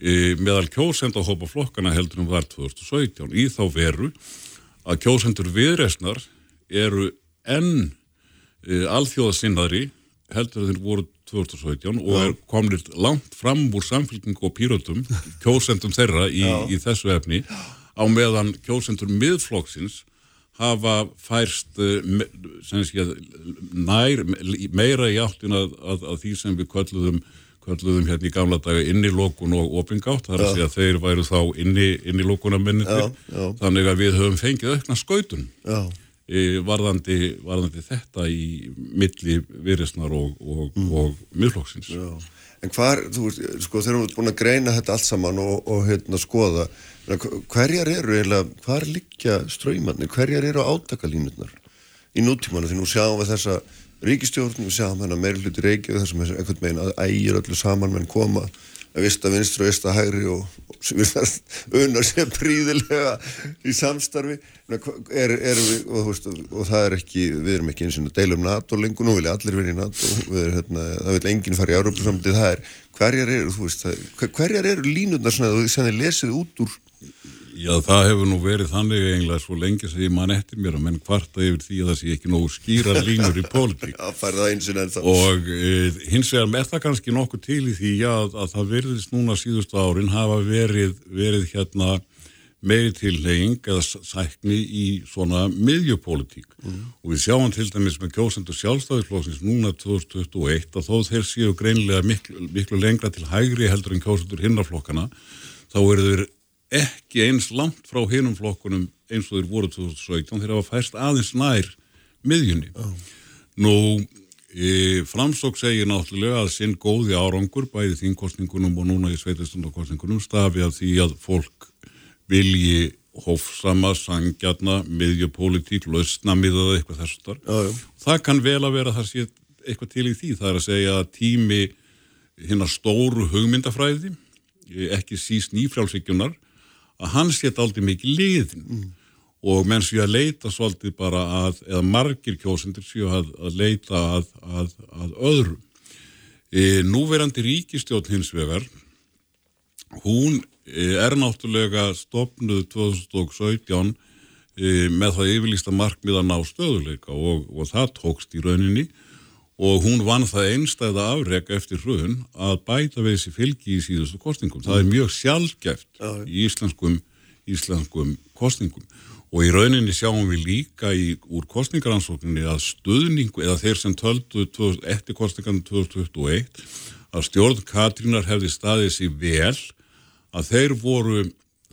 e, meðal kjósenda að hópa flokkana heldur en var 2017 í þá veru að kjósendur viðreistnar eru enn e, alþjóðasinnaðri heldur að þeir voru 2017 og er komnir langt fram úr samfélging og pýröldum, kjósendum þeirra í, í þessu efni á meðan kjósendur miðflokksins hafa færst me, sé, nær, meira í áttin að, að, að því sem við kölluðum, kölluðum hérna í gamla daga innilókun og opingátt, þar að segja að þeir væru þá inni, innilókunarmenninir, þannig að við höfum fengið aukna skautun. Já varðandi, varðandi þetta í milli viðresnar og, og, mm. og miðflokksins.
Já. En hvar, þú veist, sko þegar við erum búin að greina þetta allt saman og, og hérna skoða, hverjar eru eiginlega, hvar liggja ströymanir, hverjar eru átakalínutnar í nútímanu því nú sjáum við þessa ríkistjórn, við sjáum hérna meiri hluti reykjaðu þessum einhvern veginn að ægir öllu saman menn koma vista vinstri og vista hægri og, unnar sér príðilega í samstarfi. Er, er við, og, veist, og það er ekki við erum ekki eins og deilum NATO lengur nú vilja allir verið í NATO er, hérna, það vil enginn fara í er hverjar eru, veist, hverjar eru línundar sem þið lesið út úr
Já, það hefur nú verið þannig eiginlega svo lengi sem ég man eftir mér að menn kvarta yfir því að það sé ekki nógu skýra línur í pólitík. *laughs*
Já, færða einsinn en það.
Og e, hins vegar með það kannski nokkuð til í því að, að það verðist núna síðustu árin hafa verið, verið hérna meiri tilheying eða sækni í svona miðjupólitík mm. og við sjáum til dæmis með kjósendur sjálfstæðisflóksins núna 2021 að þó þeir séu greinlega miklu, miklu lengra til hægri heldur en kjósendur hinnarflokkana þá eru þeir ekki eins langt frá hinum flokkunum eins og þeir voru 2017 þeir hafa fæst aðeins nær miðjunni. Nú, e, framsók segir náttúrulega að sinn góði árangur bæði þínkostningunum og núna í sveitastundarkostningunum stafi af því að fólk vilji hófsama, sangjarna, miðjupólitík, lausna miðaða eitthvað þessu þar. Það kann vel að vera það sé eitthvað til í því. Það er að segja að tími hinnar stóru hugmyndafræði, ekki síst nýfrálsvíkjunar, að hans geta aldrei mikið liðin mm. og menn séu að leita svolítið bara að, eða margir kjósendur séu að, að leita að, að, að öðru. E, núverandi ríkistjórn hins vegar, hún e, er náttúrulega stopnuð 2017 e, með það yfirlýsta markmið að ná stöðuleika og, og það tókst í rauninni og hún vann það einstæða afreg eftir hrun að bæta við þessi fylgi í síðustu kostningum. Það er mjög sjálfgeft í íslenskum, íslenskum kostningum og í rauninni sjáum við líka í, úr kostningaransókninni að stuðningu eða þeir sem töldu eftir kostningarnum 2021 að stjórn Katrínar hefði staðið sér vel að þeir voru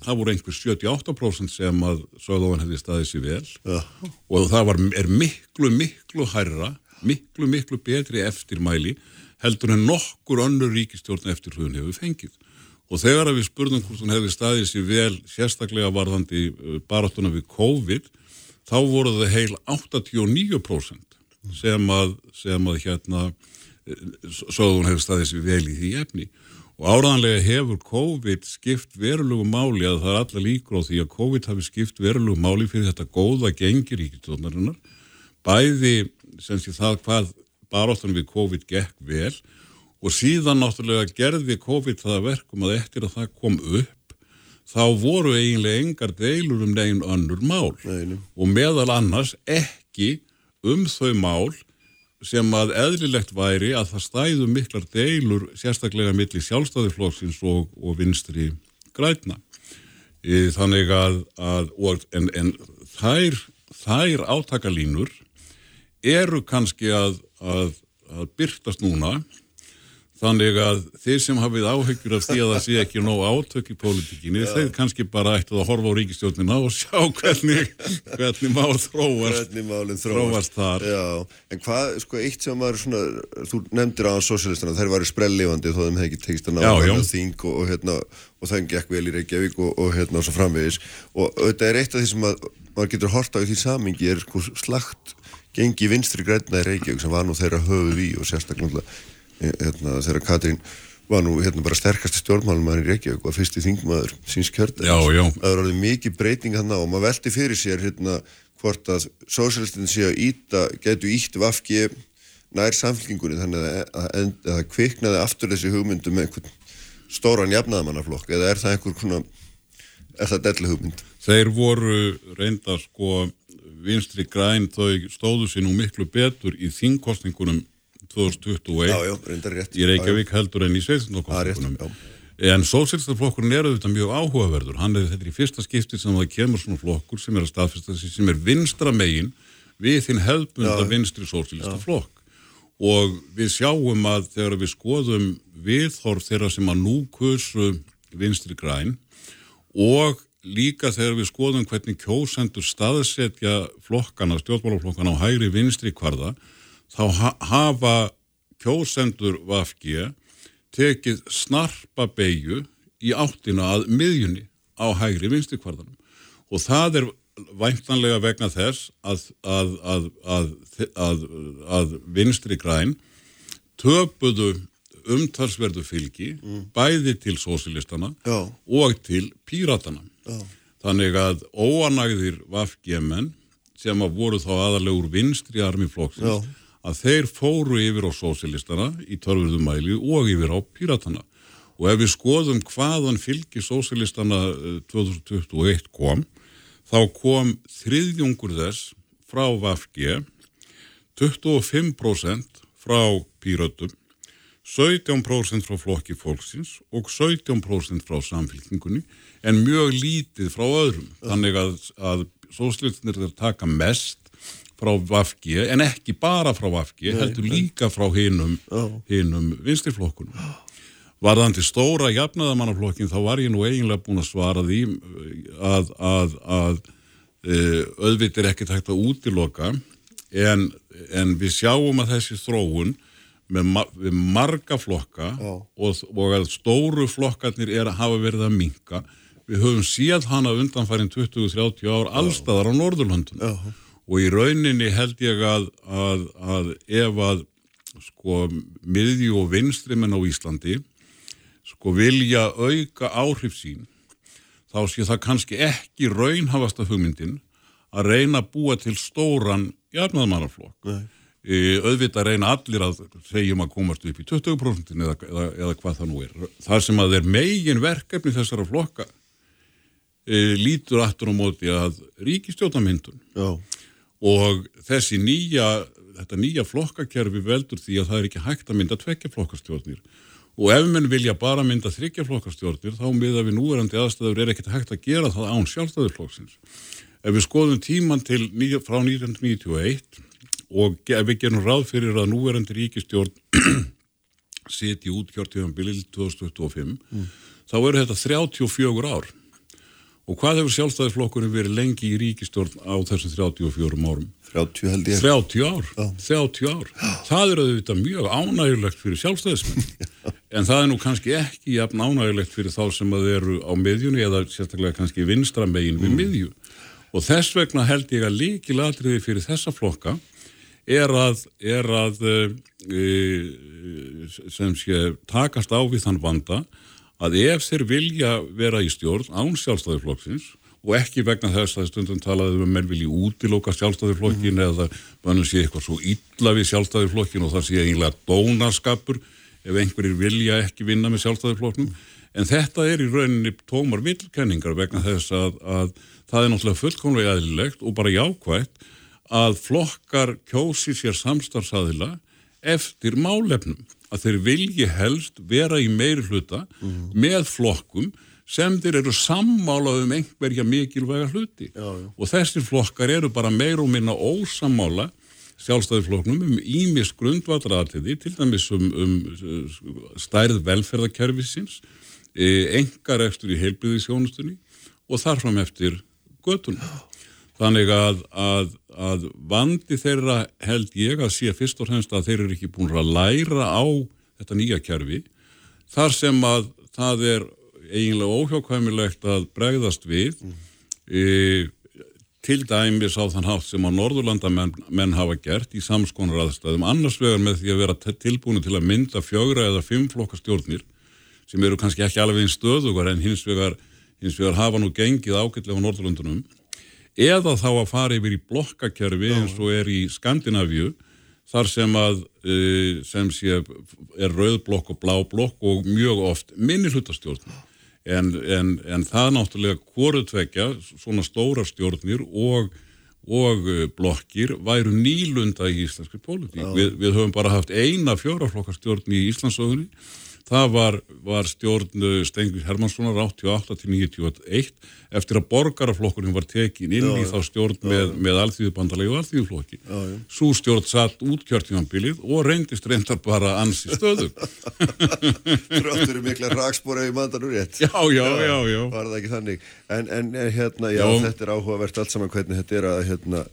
það voru einhver 78% sem að Söðofan hefði staðið sér vel Já. og það var, er miklu, miklu hærra miklu, miklu betri eftirmæli heldur en nokkur önnur ríkistjórn eftir hún hefur fengið. Og þegar við spurðum hvort hún hefði staðið sér vel sérstaklega varðandi uh, baráttuna við COVID, þá voru það heil 89% sem að, sem að hérna, svo hún hefði staðið sér vel í því efni. Og áraðanlega hefur COVID skipt verulegu máli að það er alla líkur á því að COVID hafi skipt verulegu máli fyrir þetta góða gengir ríkistjórnarinnar. Bæði sem sé það hvað baróttan við COVID gekk vel og síðan náttúrulega gerði COVID það verkum að eftir að það kom upp þá voru eiginlega engar deilur um negin önnur mál Neinu. og meðal annars ekki um þau mál sem að eðlilegt væri að það stæðu miklar deilur sérstaklega millir sjálfstæðiflokksins og, og vinstri græna. Þannig að, að en, en þær, þær átakalínur eru kannski að, að, að byrtast núna þannig að þeir sem hafið áhyggjur af því að það sé ekki nóg átök í pólitíkinni, þeir kannski bara ættu að horfa á ríkistjórnina og sjá hvernig, hvernig mál þróast,
hvernig
þróast. þar.
Já, en hvað, sko, eitt sem var svona, þú nefndir á sosialistana, þær var sprellifandi þó þeim hefði ekki tegist að ná þing og, og, hérna, og það gekk vel í Reykjavík og, og hérna og svo framvegis. Og þetta er eitt af því sem að maður getur horta á því samingi er sko slagt gengi vinstri græna í Reykjavík sem var nú þeirra höfuð í og sérstaklega eh, hérna, þeirra Katrín var nú hérna bara sterkast stjórnmálumar í Reykjavík og fyrsti þingmaður síns kjörða það var alveg mikið breyting hann á og maður veldi fyrir sér hérna hvort að sósélistinn sé að íta getur ítt vafki nær samfélkingunni þannig að það kviknaði aftur þessi hugmyndu með einhvern stóran jafnaðamannaflokk eða er það einhver svona er það delli hugmynd?
Þeir voru reynda sko vinstri græn þau stóðu sér nú miklu betur í þingkostningunum 2021
já, já,
í Reykjavík heldur en í sveitundokostningunum en sósélstaflokkurinn er auðvitað mjög áhugaverður. Hann er þetta í fyrsta skipti sem það kemur svona flokkur sem er að staðfesta þessi sem er vinstra megin við þinn hefðbunda vinstri sósélstaflokk og við sjáum að þegar við skoðum viðhorf þeirra sem að nú kursu vinstri græn og líka þegar við skoðum hvernig kjósendur staðsetja flokkana, stjórnmálaflokkana á hægri vinstri kvarða, þá ha hafa kjósendur vafgið tekið snarpa beigju í áttina að miðjunni á hægri vinstri kvarðanum og það er væntanlega vegna þess að, að, að, að vinstri græn töpuðu umtalsverðu fylgi mm. bæði til sósilistana og til píratana Já. Þannig að óanægðir vafgemenn sem að voru þá aðalegur vinstri armiflokksins Já. að þeir fóru yfir á sósilistana í törfurðumæli og yfir á píratana. Og ef við skoðum hvaðan fylgi sósilistana 2021 eh, kom, þá kom þriðjungur þess frá Vafge, 25% frá píratum 17% frá flokki fólksins og 17% frá samfélkingunni en mjög lítið frá öðrum. Þannig að, að sóslutinir er taka mest frá Vafgi en ekki bara frá Vafgi, heldur líka frá hinum vinstirflokkunum. Varðandi stóra jafnaðamannaflokkin þá var ég nú eiginlega búin að svara því að, að, að uh, auðvitað er ekkert hægt að útiloka en, en við sjáum að þessi þróun með, ma með marga flokka og, og að stóru flokkarnir er að hafa verið að minka við höfum séð hana undanfærin 20-30 ár allstaðar á Norðurlandun og í rauninni held ég að, að, að ef að sko miðju og vinstri menn á Íslandi sko vilja auka áhrif sín þá sé það kannski ekki raunhafasta hugmyndin að reyna að búa til stóran jafnaðmannaflokk e, auðvitað reyna allir að segjum að komast upp í 20% eða, eða, eða hvað það nú er. Það sem að er megin verkefni þessara flokka lítur aftur á móti að ríkistjótamyndun og þessi nýja þetta nýja flokkakerfi veldur því að það er ekki hægt að mynda tvekja flokkastjórnir. Og ef menn vilja bara mynda þryggja flokkastjórnir þá miða við núverandi aðstæður er ekkert hægt að gera það án sjálfstæðurflokksins ef við skoðum tíman til frá 1991 og ef við gerum ráð fyrir að núverandi ríkistjórn *clears throat* siti út kjörtíðanbilið 2025 mm. þá eru þetta 34 ár Og hvað hefur sjálfstæðisflokkurinn verið lengi í ríkistjórn á þessum 34 árum?
30 held ég.
30 ár, Já. 30 ár. Já. Það er auðvitað mjög ánægulegt fyrir sjálfstæðismenn. *laughs* en það er nú kannski ekki jafn ánægulegt fyrir þá sem að eru á miðjunni eða sérstaklega kannski vinstramegin við mm. miðju. Og þess vegna held ég að líki ladriði fyrir þessa flokka er að, er að e, sem sé takast á við þann vanda að ef þeir vilja vera í stjórn án sjálfstæðiflokksins og ekki vegna þess að stundum talaðum um að menn vilji útiloka sjálfstæðiflokkin mm. eða mannum sé eitthvað svo illa við sjálfstæðiflokkin og það sé eiginlega dónarskapur ef einhverjir vilja ekki vinna með sjálfstæðiflokknum en þetta er í rauninni tómar vilkenningar vegna þess að, að það er náttúrulega fullkomlega eðlilegt og bara jákvægt að flokkar kjósi sér samstarfsaðila eftir málefnum að þeir vilji helst vera í meiri hluta mm. með flokkum sem þeir eru sammálað um einhverja mikilvæga hluti já, já. og þessir flokkar eru bara meir og minna ósammála sjálfstæðiflokknum um ímis grundvallatriði til dæmis um, um stærð velferðarkerfisins engar eftir í heilbriðisjónustunni og þarfram eftir göttunum Þannig að, að, að vandi þeirra held ég að sé fyrst og fremst að þeir eru ekki búin að læra á þetta nýja kerfi þar sem að það er eiginlega óhjákvæmilegt að bregðast við mm. e, til dæmis á þann hátt sem að Norðurlanda menn, menn hafa gert í samskonar aðstæðum annars vegar með því að vera tilbúinu til að mynda fjögra eða fimm flokka stjórnir sem eru kannski ekki alveg einn stöðugar en hins vegar, hins vegar hafa nú gengið ágætlega á Norðurlandunum eða þá að fara yfir í blokkakerfi eins og er í Skandinavíu þar sem að e, sem sé er rauðblokk og bláblokk og mjög oft minni hlutastjórn en, en, en það náttúrulega hvorutvekja svona stóra stjórnir og, og e, blokkir væru nýlunda í íslenski pólitík. Við, við höfum bara haft eina fjóraflokkastjórn í Íslandsögunni Það var, var stjórn Stengis Hermanssonar 88-91 eftir að borgaraflokkurinn var tekin inn já, í þá stjórn já, með, með alþýðubandalegi og alþýðuflokki. Svo stjórn satt út kjörtímanbilið og reyndist reyndar bara ansi stöðu.
Tráttur *laughs* mikla rakspóra í mandanur rétt.
Já, já, já, já.
Var það ekki þannig. En, en hérna, já, þetta er áhugavert allt saman hvernig þetta er að hérna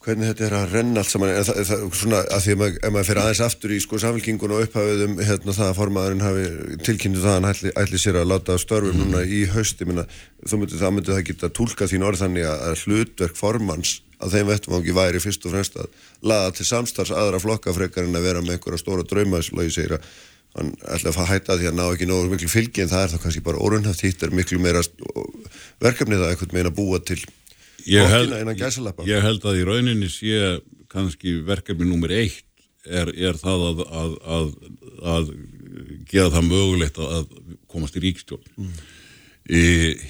hvernig þetta er að renna allt saman en það, það, svona að því að maður, ef maður fyrir aðeins aftur í sko samfélkingun og upphafiðum hérna það að formaðurinn hafi tilkynnt það að hann ætli, ætli sér að láta störfum mm. núna í hausti minna, myndi það myndi það geta tólkað þín orð þannig að, að hlutverk formans að þeim vettvangi væri fyrst og fremst að laða til samstarfs aðra flokka frekar en að vera með einhverja stóra drauma sem lagi segir að hann ætla að fá hætta því að ná ekki nógu miklu fylgi en það er þá kannski bara orðunhaft hitt er miklu meira verkefnið að einhvern meina búa til
Ég held, ég held að í rauninni sé kannski verkefni nummer eitt er, er það að, að, að, að gera það mögulegt að komast í ríkstjórn. Mm. Í,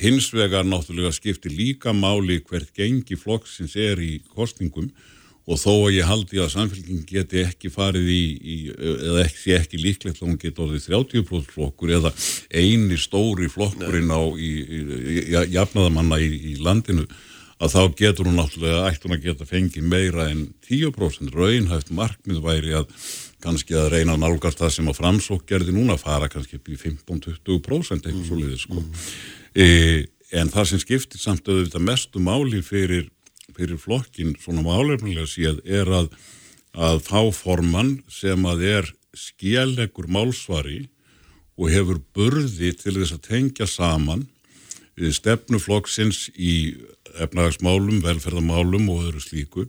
hins vegar náttúrulega skiptir líka máli hvert gengi flokksins er í kostningum og þó að ég haldi að samfélging geti ekki farið í, í eða ekki, ekki líklegt að hún geti orðið 30% flokkur eða eini stóri flokkurinn á í, í, jafnaðamanna í landinu að þá getur hún náttúrulega ætti hún að geta fengið meira en 10% raunhæft markmið væri að kannski að reyna að nálgast það sem að framsók gerði núna að fara kannski upp í 15-20% eitthvað svo liðið sko. E, en það sem skiptir samt auðvitað mestu máli fyrir, fyrir flokkin svona málefnilega séð er að, að fá formann sem að er skjælegur málsvari og hefur burði til þess að tengja saman stefnuflokksins í efnahagsmálum, velferðamálum og öðru slíku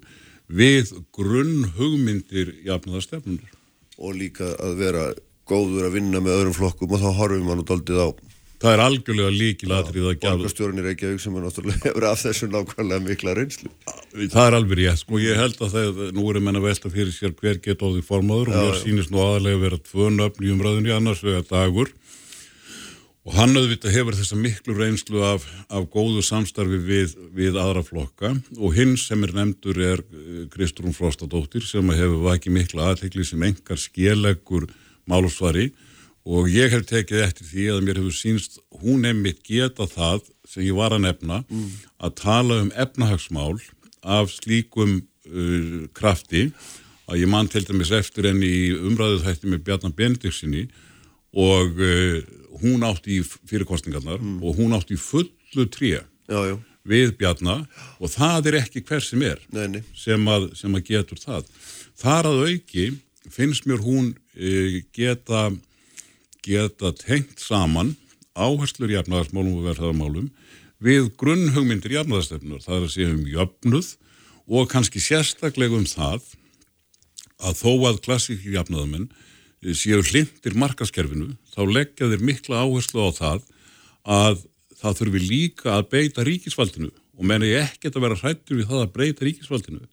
við grunn hugmyndir jafnaðarstefnunir.
Og líka að vera góður að vinna með öðrum flokkum og þá horfum við mann og doldið á
Það er algjörlega líkilatrið að gæla.
Borgarstjórnir Reykjavík sem er náttúrulega *laughs* hefur af þessu nákvæmlega mikla reynslu.
Það er alveg rétt, sko. Ég held að það, nú erum menna velta fyrir sér hver geta á því formáður og mér sýnist nú aðalega að vera tvö nöfn í umræðinni annars vegar dagur og hann auðvitað hefur þessa miklu reynslu af, af góðu samstarfi við, við aðra flokka og hinn sem er nefndur er eh, Kristrún Frostadóttir sem hefur vakið miklu aðtekli sem engar skjeleggur málusvari og ég hef tekið eftir því að mér hefur sínst hún nefnitt geta það sem ég var að nefna mm. að tala um efnahagsmál af slíkum uh, krafti að ég mann til dæmis eftir enn í umræðuð hætti með Bjarnar Bendiksinni og uh, hún átti í fyrirkostningarnar mm. og hún átti í fullu tré við Bjarnar og það er ekki hver sem er
Neini.
sem að, sem að getur það. Þar að auki finnst mér hún uh, geta geta tengt saman áherslur jafnaðarsmálum og verðarmálum við grunnhugmyndir jafnaðarstefnur. Það er að segja um jöfnuð og kannski sérstaklega um það að þó að klassíki jafnaðamenn séu hlindir markaskerfinu þá leggja þeir mikla áherslu á það að það þurfi líka að beita ríkisvaldinu og menn er ekkert að vera hrættur við það að breyta ríkisvaldinu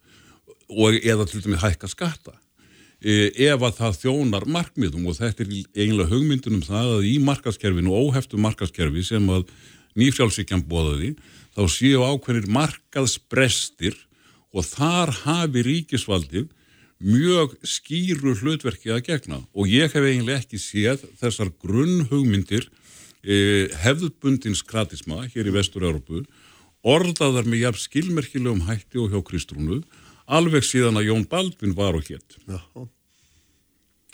og eða til dæmi hækka skatta. E, ef að það þjónar markmiðum og þetta er eiginlega hugmyndunum það að í markaskerfinu, óheftu markaskerfi sem að nýfjálfsíkjan bóðaði, þá séu ákveðinir markaðsbrestir og þar hafi ríkisvaldið mjög skýru hlutverki að gegna og ég hef eiginlega ekki séð þessar grunnhugmyndir eh, hefðbundins kratisma hér í Vestur-Európu orðaðar með jafn skilmerkilegum hætti og hjá Kristrúnu alveg síðan að Jón Baldvin var og hétt.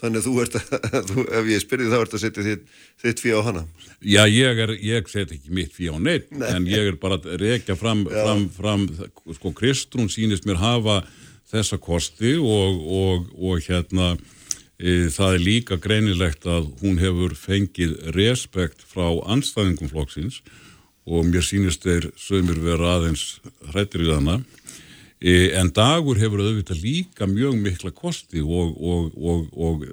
Þannig að þú ert að, *laughs* þú, ef ég spyrði þá ert að setja þitt, þitt fí á hana.
Já, ég, ég set ekki mitt fí á neitt, Nei. en ég er bara að rekja fram, fram, fram, sko Kristrún sínist mér hafa þessa kosti og, og, og hérna e, það er líka greinilegt að hún hefur fengið respekt frá anstæðingum flokksins og mér sínist þeir sögumir vera aðeins hrættir í þannig E, en dagur hefur auðvitað líka mjög mikla kosti og, og, og, og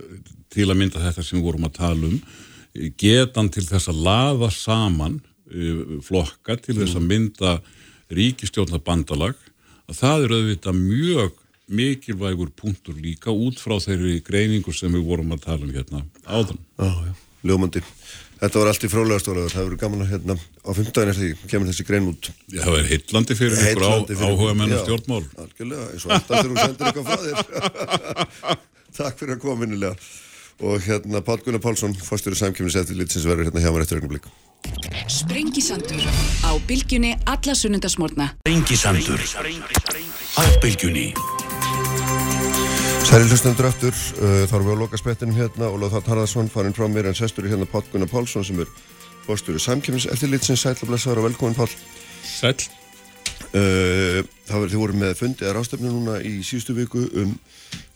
til að mynda þetta sem við vorum að tala um e, getan til þess að laða saman e, flokka til þess að mynda ríkistjórnar bandalag að það er auðvitað mjög mikilvægur punktur líka út frá þeirri greiningur sem við vorum að tala um hérna áðan.
Já, já, ljómandi. Þetta var allt í frálegastólaður, það verður gaman að hérna á fymtdægin eftir því kemur þessi grein út.
Já, það er heitlandi fyrir ykkur á, áhuga menn og stjórnmál.
Já, algjörlega, eins og alltaf þegar þú sendir eitthvað frá þér. *laughs* Takk fyrir að koma minnilega. Og hérna Pál Gunnar Pálsson, fórstur í samkjöfni setið sem verður hérna hjá mér eftir ögnum blík.
Sprengisandur á bylgjunni alla sunnundasmórna.
Sprengisandur á bylgjunni.
Særi hlustendur aftur, uh, þá erum við á loka spettinum hérna. Og Lóð Þátt Harðarsson farinn frá mér en sestur í hérna Pál Gunnar Pálsson sem er fórstur í samkjöfnis eftir litsins sæl og blessaður og velkomin Pál.
Sæl.
Uh, það verður því voru með fundið að rástöfnu núna í síðustu viku um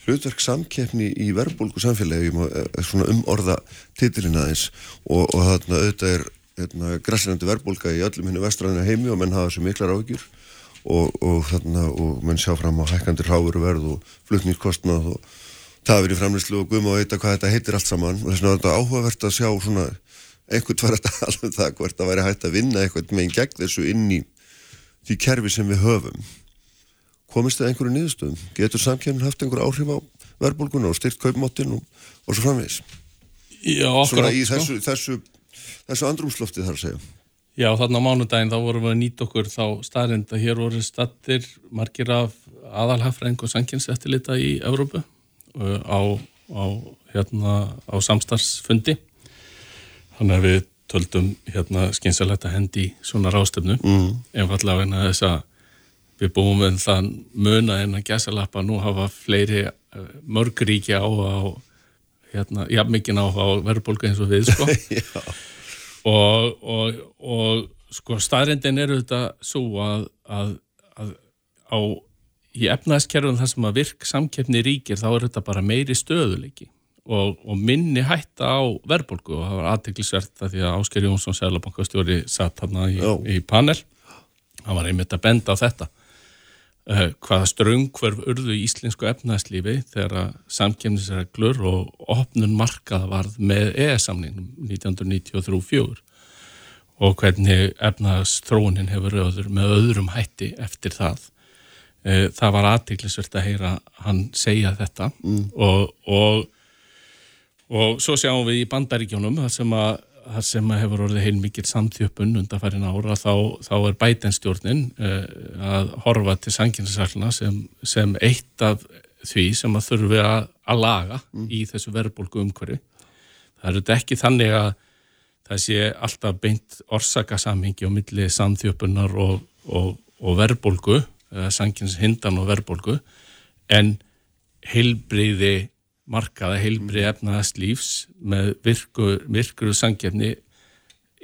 hlutverk samkeppni í verbulgu samfélagi svona um orða titilina aðeins. Og, og þarna auðvitað er hérna, græsirandi verbulga í öllum hennu vestræðinu heimi og menn hafa þessu miklar áhugjur og, og þarna og menn sjá fram á hækkandir háveruverð og flutningskostnað og tafir í framlýslu og guðma og eitthvað hvað þetta heitir allt saman og þess vegna er þetta áhugavert að sjá svona einhvern var þetta alveg það hvert að væri hægt að vinna eitthvað með einn gegn þessu inn í því kerfi sem við höfum komist það einhverju nýðustöðum? Getur samkjöfnin haft einhver áhrif á verbulguna og styrt kaupmáttin og, og svo framvegis?
Já, okkur
Svona í þessu, þessu, þessu andrumslofti þar að segja.
Já, þarna á mánudaginn þá vorum við að nýta okkur þá staðrind að hér voru stattir margir af aðalhafræðing og sankynseftilita í Evrópu uh, á, á, hérna, á samstarfsfundi. Þannig að við töldum hérna skynsalegt að hendi svona rástöfnu,
Mm.
einfallega vegna þess að við búum við þann muna en að gæsalappa nú hafa fleiri uh, mörguríki á á hérna, já mikið á verðbólku eins og við sko *laughs* og, og, og sko staðrindin eru þetta svo að, að, að á í efnaðskerfum þar sem að virk samkeppni ríkir þá er þetta bara meiri stöðuleiki og, og minni hætta á verðbólku og það var aðteglisvert að því að Ásker Jónsson Sælabankastjóri satt hann í, í panel. Hann var einmitt að benda á þetta hvaða ströngverf urðu í íslensku efnaðslífi þegar samkemnisreglur og opnun markað varð með EE-samningum 1993-4 og hvernig efnaðstrónin hefur öður með öðrum hætti eftir það? Uh, það var aðteglisvert að heyra hann segja þetta. Mm. og, og og svo sjáum við í bandaríkjónum þar sem að, þar sem hefur orðið heilmikið samþjöppun undan farin ára þá, þá er bætenstjórnin uh, að horfa til sanginsarsallina sem, sem eitt af því sem að þurfi að, að laga mm. í þessu verðbólku umhverju. Það er þetta ekki þannig að það sé alltaf beint orsakasamhengi á milli samþjöppunar og, og, og verðbólku, sanginshindan og verðbólku en heilbriði markaða heilbri efnaðast lífs með virkur, virkur sangefni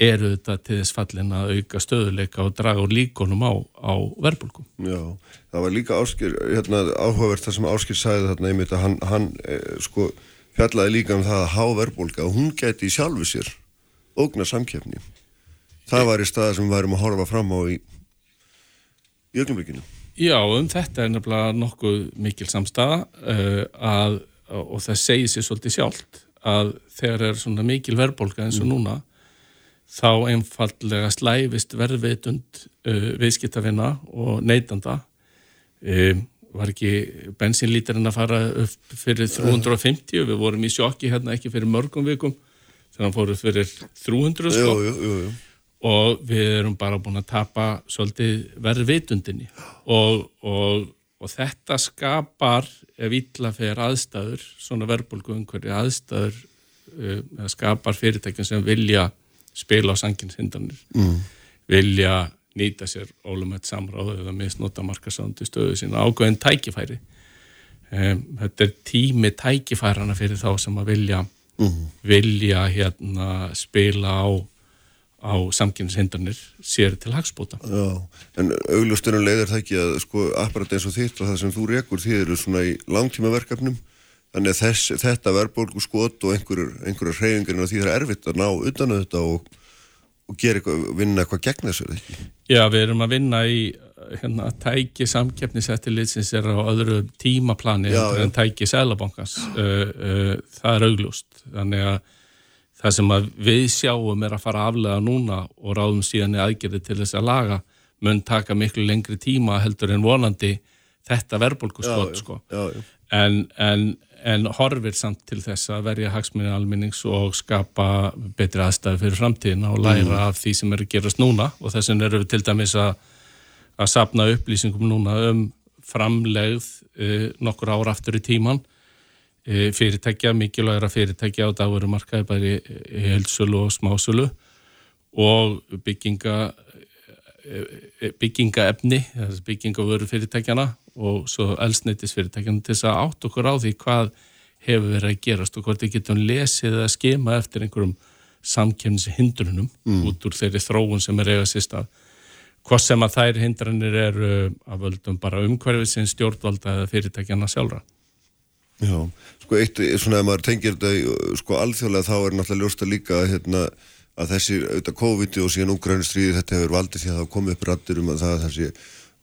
eru þetta til þess fallin að auka stöðuleika og draga úr líkonum á, á verbulgum.
Já, það var líka áskil, hérna, áhugavert það sem Áskil sagði þarna einmitt að hann, hann eh, sko fjallaði líka um það að há verbulga og hún geti í sjálfu sér ógna samkefni. Það var í staða sem við værum að horfa fram á í, í ögnumbygginu.
Já, um þetta er nefnilega nokkuð mikil samstafa uh, að og það segir sér svolítið sjálft að þegar er svona mikil verðbólka eins og mm. núna þá einfallega slæfist verðveitund uh, viðskiptafina og neytanda. Um, var ekki bensinlítarinn að fara upp fyrir 350 og við vorum í sjokki hérna ekki fyrir mörgum vikum þannig að hann fór upp fyrir 300 sko. Jú, jú, jú, og við erum bara búin að tapa svolítið verðveitundinni og, og og þetta skapar ef ítla fyrir aðstæður svona verbulgu umhverju aðstæður uh, skapar fyrirtækjum sem vilja spila á sanginshindranir mm. vilja nýta sér ólumætt samráðu eða misnota markasándi stöðu sína ágöðin tækifæri um, þetta er tími tækifærana fyrir þá sem að vilja mm. vilja hérna spila á á samkynnishindranir sér til hagspóta.
Já, en auglustunum leiðir það ekki að sko apparat eins og þitt og það sem þú rekur því eru svona í langtíma verkefnum þannig að þess, þetta verðbólgu skot og einhverjur, hreyfingarinn og því það er erfitt að ná utan að þetta og, og gera eitthvað, vinna eitthvað gegn þessu, eða ekki?
Já, við erum að vinna í hérna, tæki samkeppnisættilitsins er á öðru tímaplani já, en tæki selabankans uh, uh, það er auglust, þannig að það sem við sjáum er að fara aflega núna og ráðum síðan í aðgerði til þess að laga mun taka miklu lengri tíma heldur en vonandi þetta verðbólkuskott sko. en, en, en horfir samt til þess að verja hagsmunni alminnings og skapa betri aðstæði fyrir framtíðina og læra mm. af því sem eru gerast núna og þess vegna eru við til dæmis að að sapna upplýsingum núna um framlegð uh, nokkur ára aftur í tíman fyrirtækja, mikilvægra fyrirtækja á dagurumarkaði bæri helsölu og smásölu og bygginga e, e, byggingaefni byggingavöru fyrirtækjana og svo elsneitis fyrirtækjana til þess að átt okkur á því hvað hefur verið að gerast og hvort við getum lesið eða skema eftir einhverjum samkjöfnishindrunum mm. út úr þeirri þróun sem er eiga sérst að hvort sem að þær hindranir eru að völdum bara umhverfið sem stjórnvalda eða fyrirtækjana sjálfra
Já, sko eitt, svona ef maður tengir þetta, sko alþjóðlega þá er náttúrulega ljósta líka hérna, að þessi, auðvitað COVID og síðan úgrænustriði þetta hefur valdið því að það komið upp rættir um að það þessi,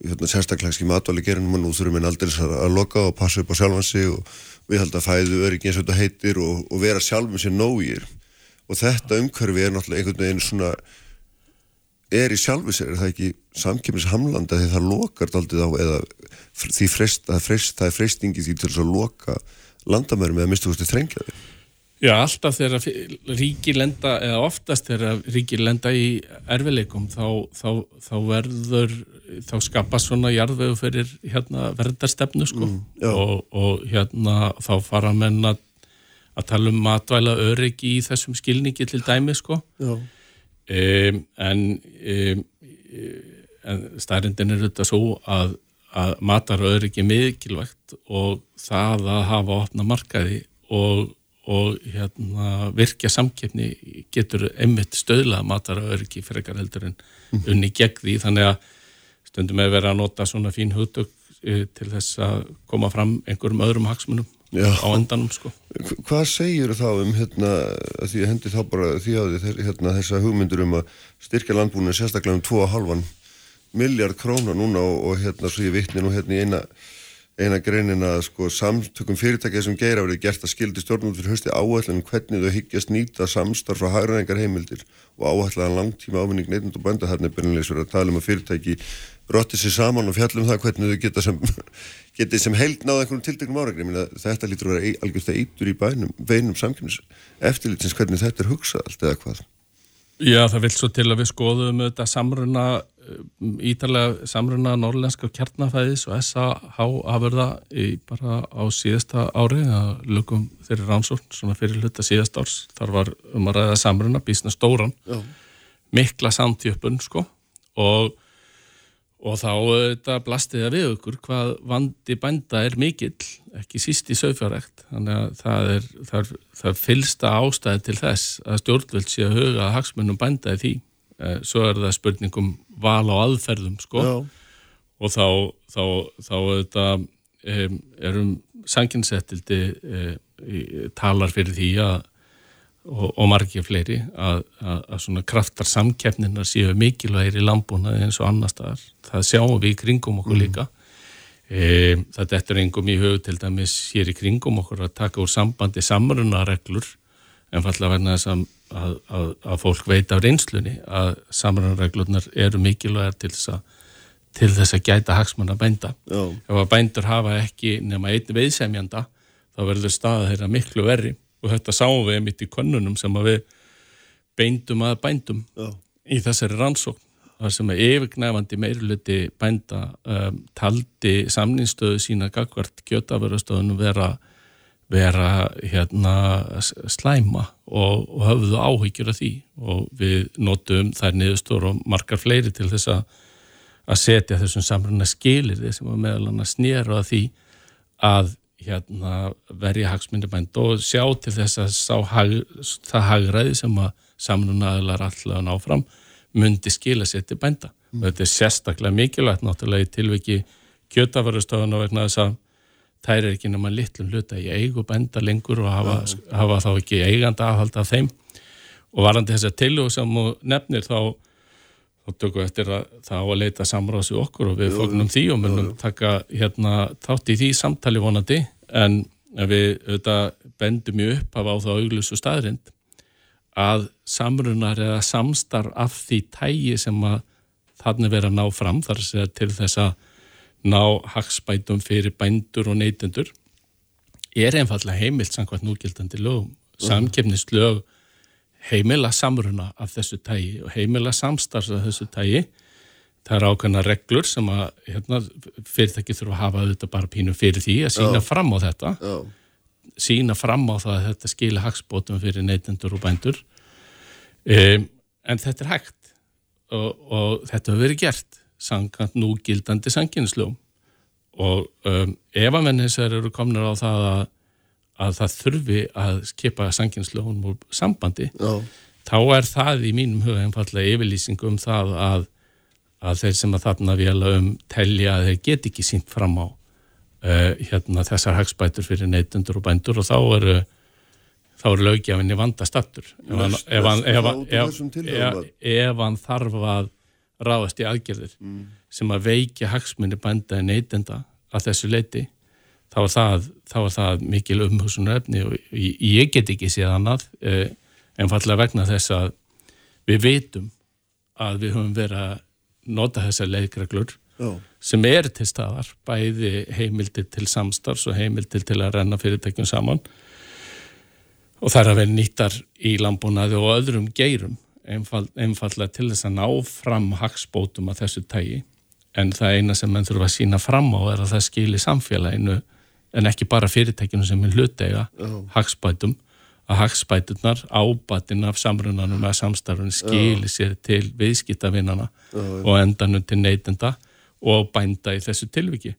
hérna, sérstaklega skil matvæli gerinum og nú þurfum við aldrei að, loka og passa upp á sjálfansi og við held að fæðu öryggi eins og þetta heitir og, og vera sjálfum sér nógir. Og þetta umhverfi er náttúrulega einhvern veginn svona er í sjálfu sér, er það ekki samkjöfnishamlanda því það lokar aldrei á eða því frest, það, frest, það er freystingi því til að loka landamærum eða mistu hústi þrengjaði
Já, alltaf þegar ríki lenda eða oftast þegar ríki lenda í erfileikum þá, þá, þá verður þá skapast svona jarðvegu fyrir hérna, verðarstefnu sko. Mm, og, og hérna þá fara menn að, tala um matvæla öryggi í þessum skilningi til dæmi sko um, en um, en stærindin er þetta svo að, að matar og öryggi mikilvægt og það að hafa opna markaði og, og hérna, virkja samkeppni getur einmitt stöðlað matar og öryggi frekar heldur en unni gegn því. Þannig að stundum er verið að nota svona fín hugdögg til þess að koma fram einhverjum öðrum hagsmunum Já. á endanum sko.
Hvað segir þá um hérna, því að hendi þá bara því að hérna, þessa hugmyndur um að styrkja landbúinu sérstaklega um 2,5 miljard krónar núna og, og hérna svo ég vittni nú hérna í eina eina greinin að sko samtökum fyrirtækið sem geir árið gert að skildi stjórnum fyrir hösti áætlan hvernig þau higgjast nýta samstarf frá hægræðingar heimildir og áætlaðan langtíma ávinning neittund og bænda. Þarna er byrjanlegs verið að tala um að fyrirtæki rotti sér saman og fjallum það hvernig þau geta sem, *laughs* geti sem held náða einhvern tildegnum árækni þetta lítur að vera algjörst að eitur í bænum veinum samkynns eftirlitsins hvernig þetta er hugsað allt eða hvað
Já, það vil svo til að við skoðum þetta samruna, eh, ítalega samruna norrlenska kjarnafæðis og SAH afurða í bara á síðasta ári, að lukum þeirri rannsókn, svona fyrir hluta síðast árs, þar var um að ræða samruna, bísna stóran, Já. mikla samtjöpun, sko, og og þá þetta blastið að við okkur hvað vandi bænda er mikill ekki síst í sögfjárrekt þannig að það er, það, það fylsta ástæði til þess að stjórnvöld sé að huga að hagsmunum bænda í því. Eh, svo er það spurningum val á aðferðum sko. Já. og þá þá, þá þetta, um, erum sanginsettildi um, talar fyrir því að og, og margir fleiri að, að, að svona kraftar samkeppnina séu mikilvægir í landbúnaði eins og annar staðar. Það sjáum við í kringum okkur mm. líka. E, það dettur engum í hug til dæmis hér í kringum okkur að taka úr sambandi samrunareglur en falla verna þess að, að fólk veit af reynslunni að samrunareglurnar eru mikilvægir til þess að til þess að gæta hagsmann að bænda. Já. Ef að bændur hafa ekki nema einn veiðsemjanda þá verður staða þeirra miklu verri og þetta sáum við mitt í konunum sem að við beindum að bændum Já. í þessari rannsókn þar sem að yfirgnæfandi meirluti bænda um, taldi samninstöðu sína gagvart kjötaförastöðunum vera, vera hérna, slæma og, og höfðu áhyggjur af því og við notum þær niðurstóru og margar fleiri til þess að að setja þessum samruna skilir því sem að meðal hann að snýra því að hérna, verja hagsmyndibænd og sjá til þess að hag, það hagræði sem að samlunaðilar alltaf ná fram myndi skila sér til bænda mm. þetta er sérstaklega mikilvægt náttúrulega í tilviki kjötafarustöðun og vegna þess að þær er ekki náma litlum hluta í eigu bænda lengur og hafa, ja. hafa þá ekki eiganda aðhald af þeim og varandi þess að tilhug sem nefnir þá og tökum eftir að það á að leita samráðs við okkur og við fóknum því og munum taka hérna þátt í því samtali vonandi. En við auðvitað bendum í upp af á það auglus og staðrind að samrunar eða samstarf af því tægi sem að þannig vera að ná fram þar sé til þess að ná hagspætum fyrir bændur og neytendur er einfallega heimilt samkvæmt núgildandi lögum. Samkefnislög heimila samruna af þessu tægi og heimila samstarfs af þessu tægi það er ákveðna reglur sem að hérna, fyrirtæki þurfa að hafa þetta bara pínu fyrir því að sína Já. fram á þetta Já. sína fram á það að þetta skilja hagsbótum fyrir neytendur og bændur um, en þetta er hægt og, og þetta hefur verið gert sangant nú gildandi sanginslum og um, ef að mennisar eru komnir á það að að það þurfi að skipa sanginslögunum úr sambandi Já. þá er það í mínum huga einfallega yfirlýsing um það að, að þeir sem að þarna vila um telja að þeir get ekki sínt fram á uh, hérna, þessar hagspætur fyrir neytundur og bændur og þá eru þá eru lögjafinni vandastattur ef, hann þarf að ráðast í aðgerðir mm. sem að veikja hagsmunni bænda en neytenda að þessu leiti þá er það, þá er það mikil umhugsunar efni og ég get ekki séð annað eh, en fallega vegna þess að við veitum að við höfum verið að nota þessar leikreglur Já. sem er til staðar, bæði heimildir til samstars og heimildir til að renna fyrirtækjum saman og það er að vera nýttar í landbúnaði og öðrum geirum einfall, einfallega til þess að ná fram hagsbótum af þessu tægi en það eina sem mann þurfa að sína fram á er að það skilir samfélaginu en ekki bara fyrirtækinu sem er hlutega oh. hagspætum að hagsbætunar ábatinn af samrunanum eða samstarfunum skili sér til viðskiptavinnana og endanum til neytenda og bænda í þessu tilviki.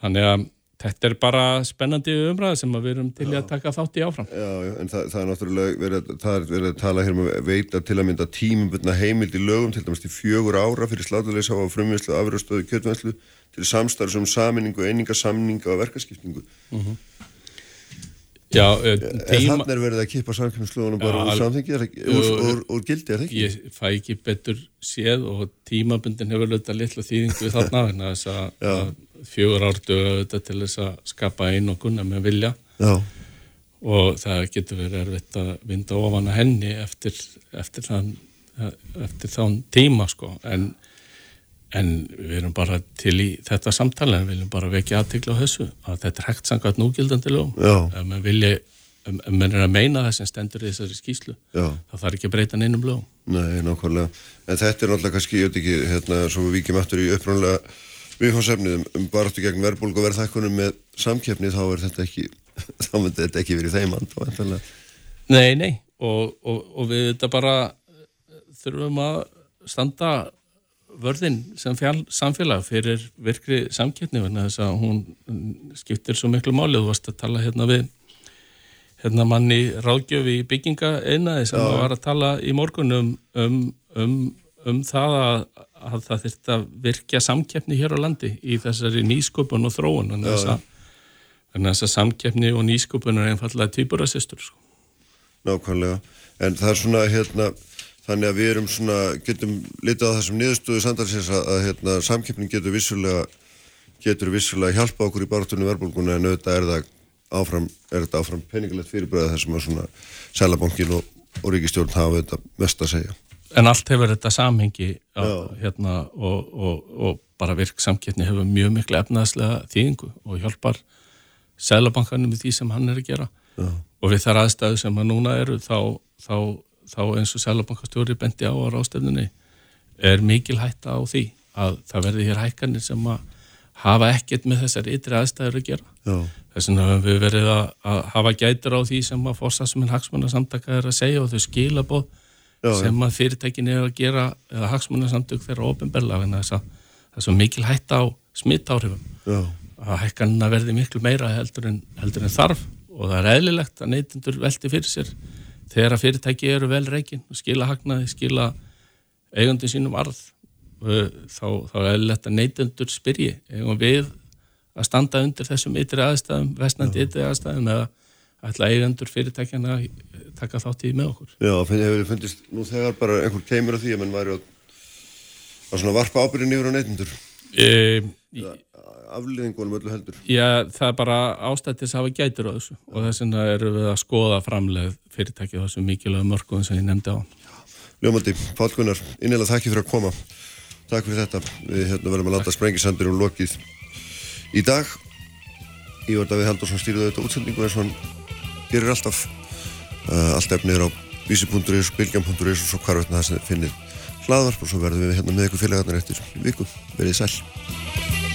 Þannig að þetta er bara spennandi umræða sem við erum til að taka þátt í áfram.
Já, já, en það, það er náttúrulega verið, er verið að tala hér um að veita til að mynda tímubundna heimild í lögum til dæmis til fjögur ára fyrir slátulegsa á frumvinslu og afröðstöðu kjötvinslu til samstarfs um saminningu, einingasamninga og verkaskiptingu.
Mm -hmm. Já, uh,
tíma... Þannig er verið að kipa samkjöfnslögunum bara úr samþengi, úr, úr, úr gildi, er það ekki?
Ég fæ ekki betur séð og tímabundin hefur lögða litla þýðingu þarna vegna þess að fjögur ártu auðvitað til þess að skapa einn og gunna með vilja
Já.
og það getur verið erfitt að vinda ofan að henni eftir, eftir, þann, eftir þann tíma sko en En við erum bara til í þetta samtala en við viljum bara vekja aðtikla á þessu að þetta er hægt sangat núgildandi lögum. Ef maður vilja, ef maður er að meina það sem stendur í þessari skýslu,
Já.
þá þarf ekki að breyta neinum lögum.
Nei, nákvæmlega. En þetta er náttúrulega kannski, ég veit ekki, hérna, svo við vikjum aftur í upprannlega viðhómsefnið um, baráttu gegn verðbólg og verðhækkunum með samkeppni, þá er þetta ekki, *laughs* þá myndi þetta ekki verið þeim and.
Nei, nei, og, og, og við þetta bara þurfum að standa vörðin sem fjall, samfélag fyrir virkri samkettni þannig að hún skiptir svo miklu máli. Þú varst að tala hérna við hérna manni ráðgjöfi í bygginga einaði sem var að tala í morgunum um, um, um það að, að það þurft að virkja samkeppni hér á landi í þessari nýsköpun og þróun. Að þess að samkeppni og nýsköpun er einfallega týpurassistur sko.
Nákvæmlega, en það er svona hérna Þannig að við erum svona, getum litið á þessum niðurstöðu samtalsins að, að hérna, samkeppning getur vissulega, getur vissulega hjálpa okkur í barðunni verðbólguna en auðvitað er það áfram, er þetta áfram peningilegt fyrirbræða þessum að svona Sælabankin og, og Ríkistjórn hafa þetta mest að segja.
En allt hefur þetta samhengi á, hérna, og, og, og bara virk samkeppni hefur mjög miklu efnaðslega þýðingu og hjálpar Sælabankanum í því sem hann er að gera
Já.
og við þar aðstæðu sem að núna eru þá, þá þá eins og Sælabankastjóri bendi á á rástefnunni er mikil hætta á því að það verði hér hækkanir sem að hafa ekkert með þessar ytri aðstæður að gera.
Já.
Þess vegna höfum við verið að, að hafa gætur á því sem að fórsasminn hagsmunarsamtaka er að segja og þau skilabóð sem að fyrirtækin er að gera eða hagsmunarsamtök þeirra ofinbella þess að það er svo mikil hætta á smittáhrifum að hækkanina verði miklu meira heldur en, heldur en þarf og það er eðlilegt að neytundur velti fyrir sér þegar að fyrirtæki eru vel reygin og skila hagnaði, skila eigandi sínum arð þá, þá er lett að neytundur spyrji eigum við að standa undir þessum ytri aðstæðum, vestnandi ytri aðstæðum eða ætla eigendur fyrirtækjana að taka þátt í með okkur?
Já, hefur þið fundist nú þegar bara einhver keimur af því að mann væri að, að svona varpa ábyrðin yfir á neytundur
e,
afliðingunum öllu heldur?
Já, það er bara ástættis að hafa gætur á þessu. Og þess vegna eru við að skoða framleið fyrirtæki á þessu mikilvæg mörgum sem ég nefndi á
Ljómandi, Pál Gunnar, innilega þakki fyrir að koma. Takk fyrir þetta. Við hérna, verðum að láta sprengisandur um lokið. Í dag Ívar Davíð Haldursson stýrði þetta útsendingu eins og hann gerir alltaf. Uh, allt efnið er á vísi.is, bilgjum.is og svo hvar veitna það sem finnir hlaðvarp og svo verðum við hérna með ykkur félagarnar eftir. Viku verið sæl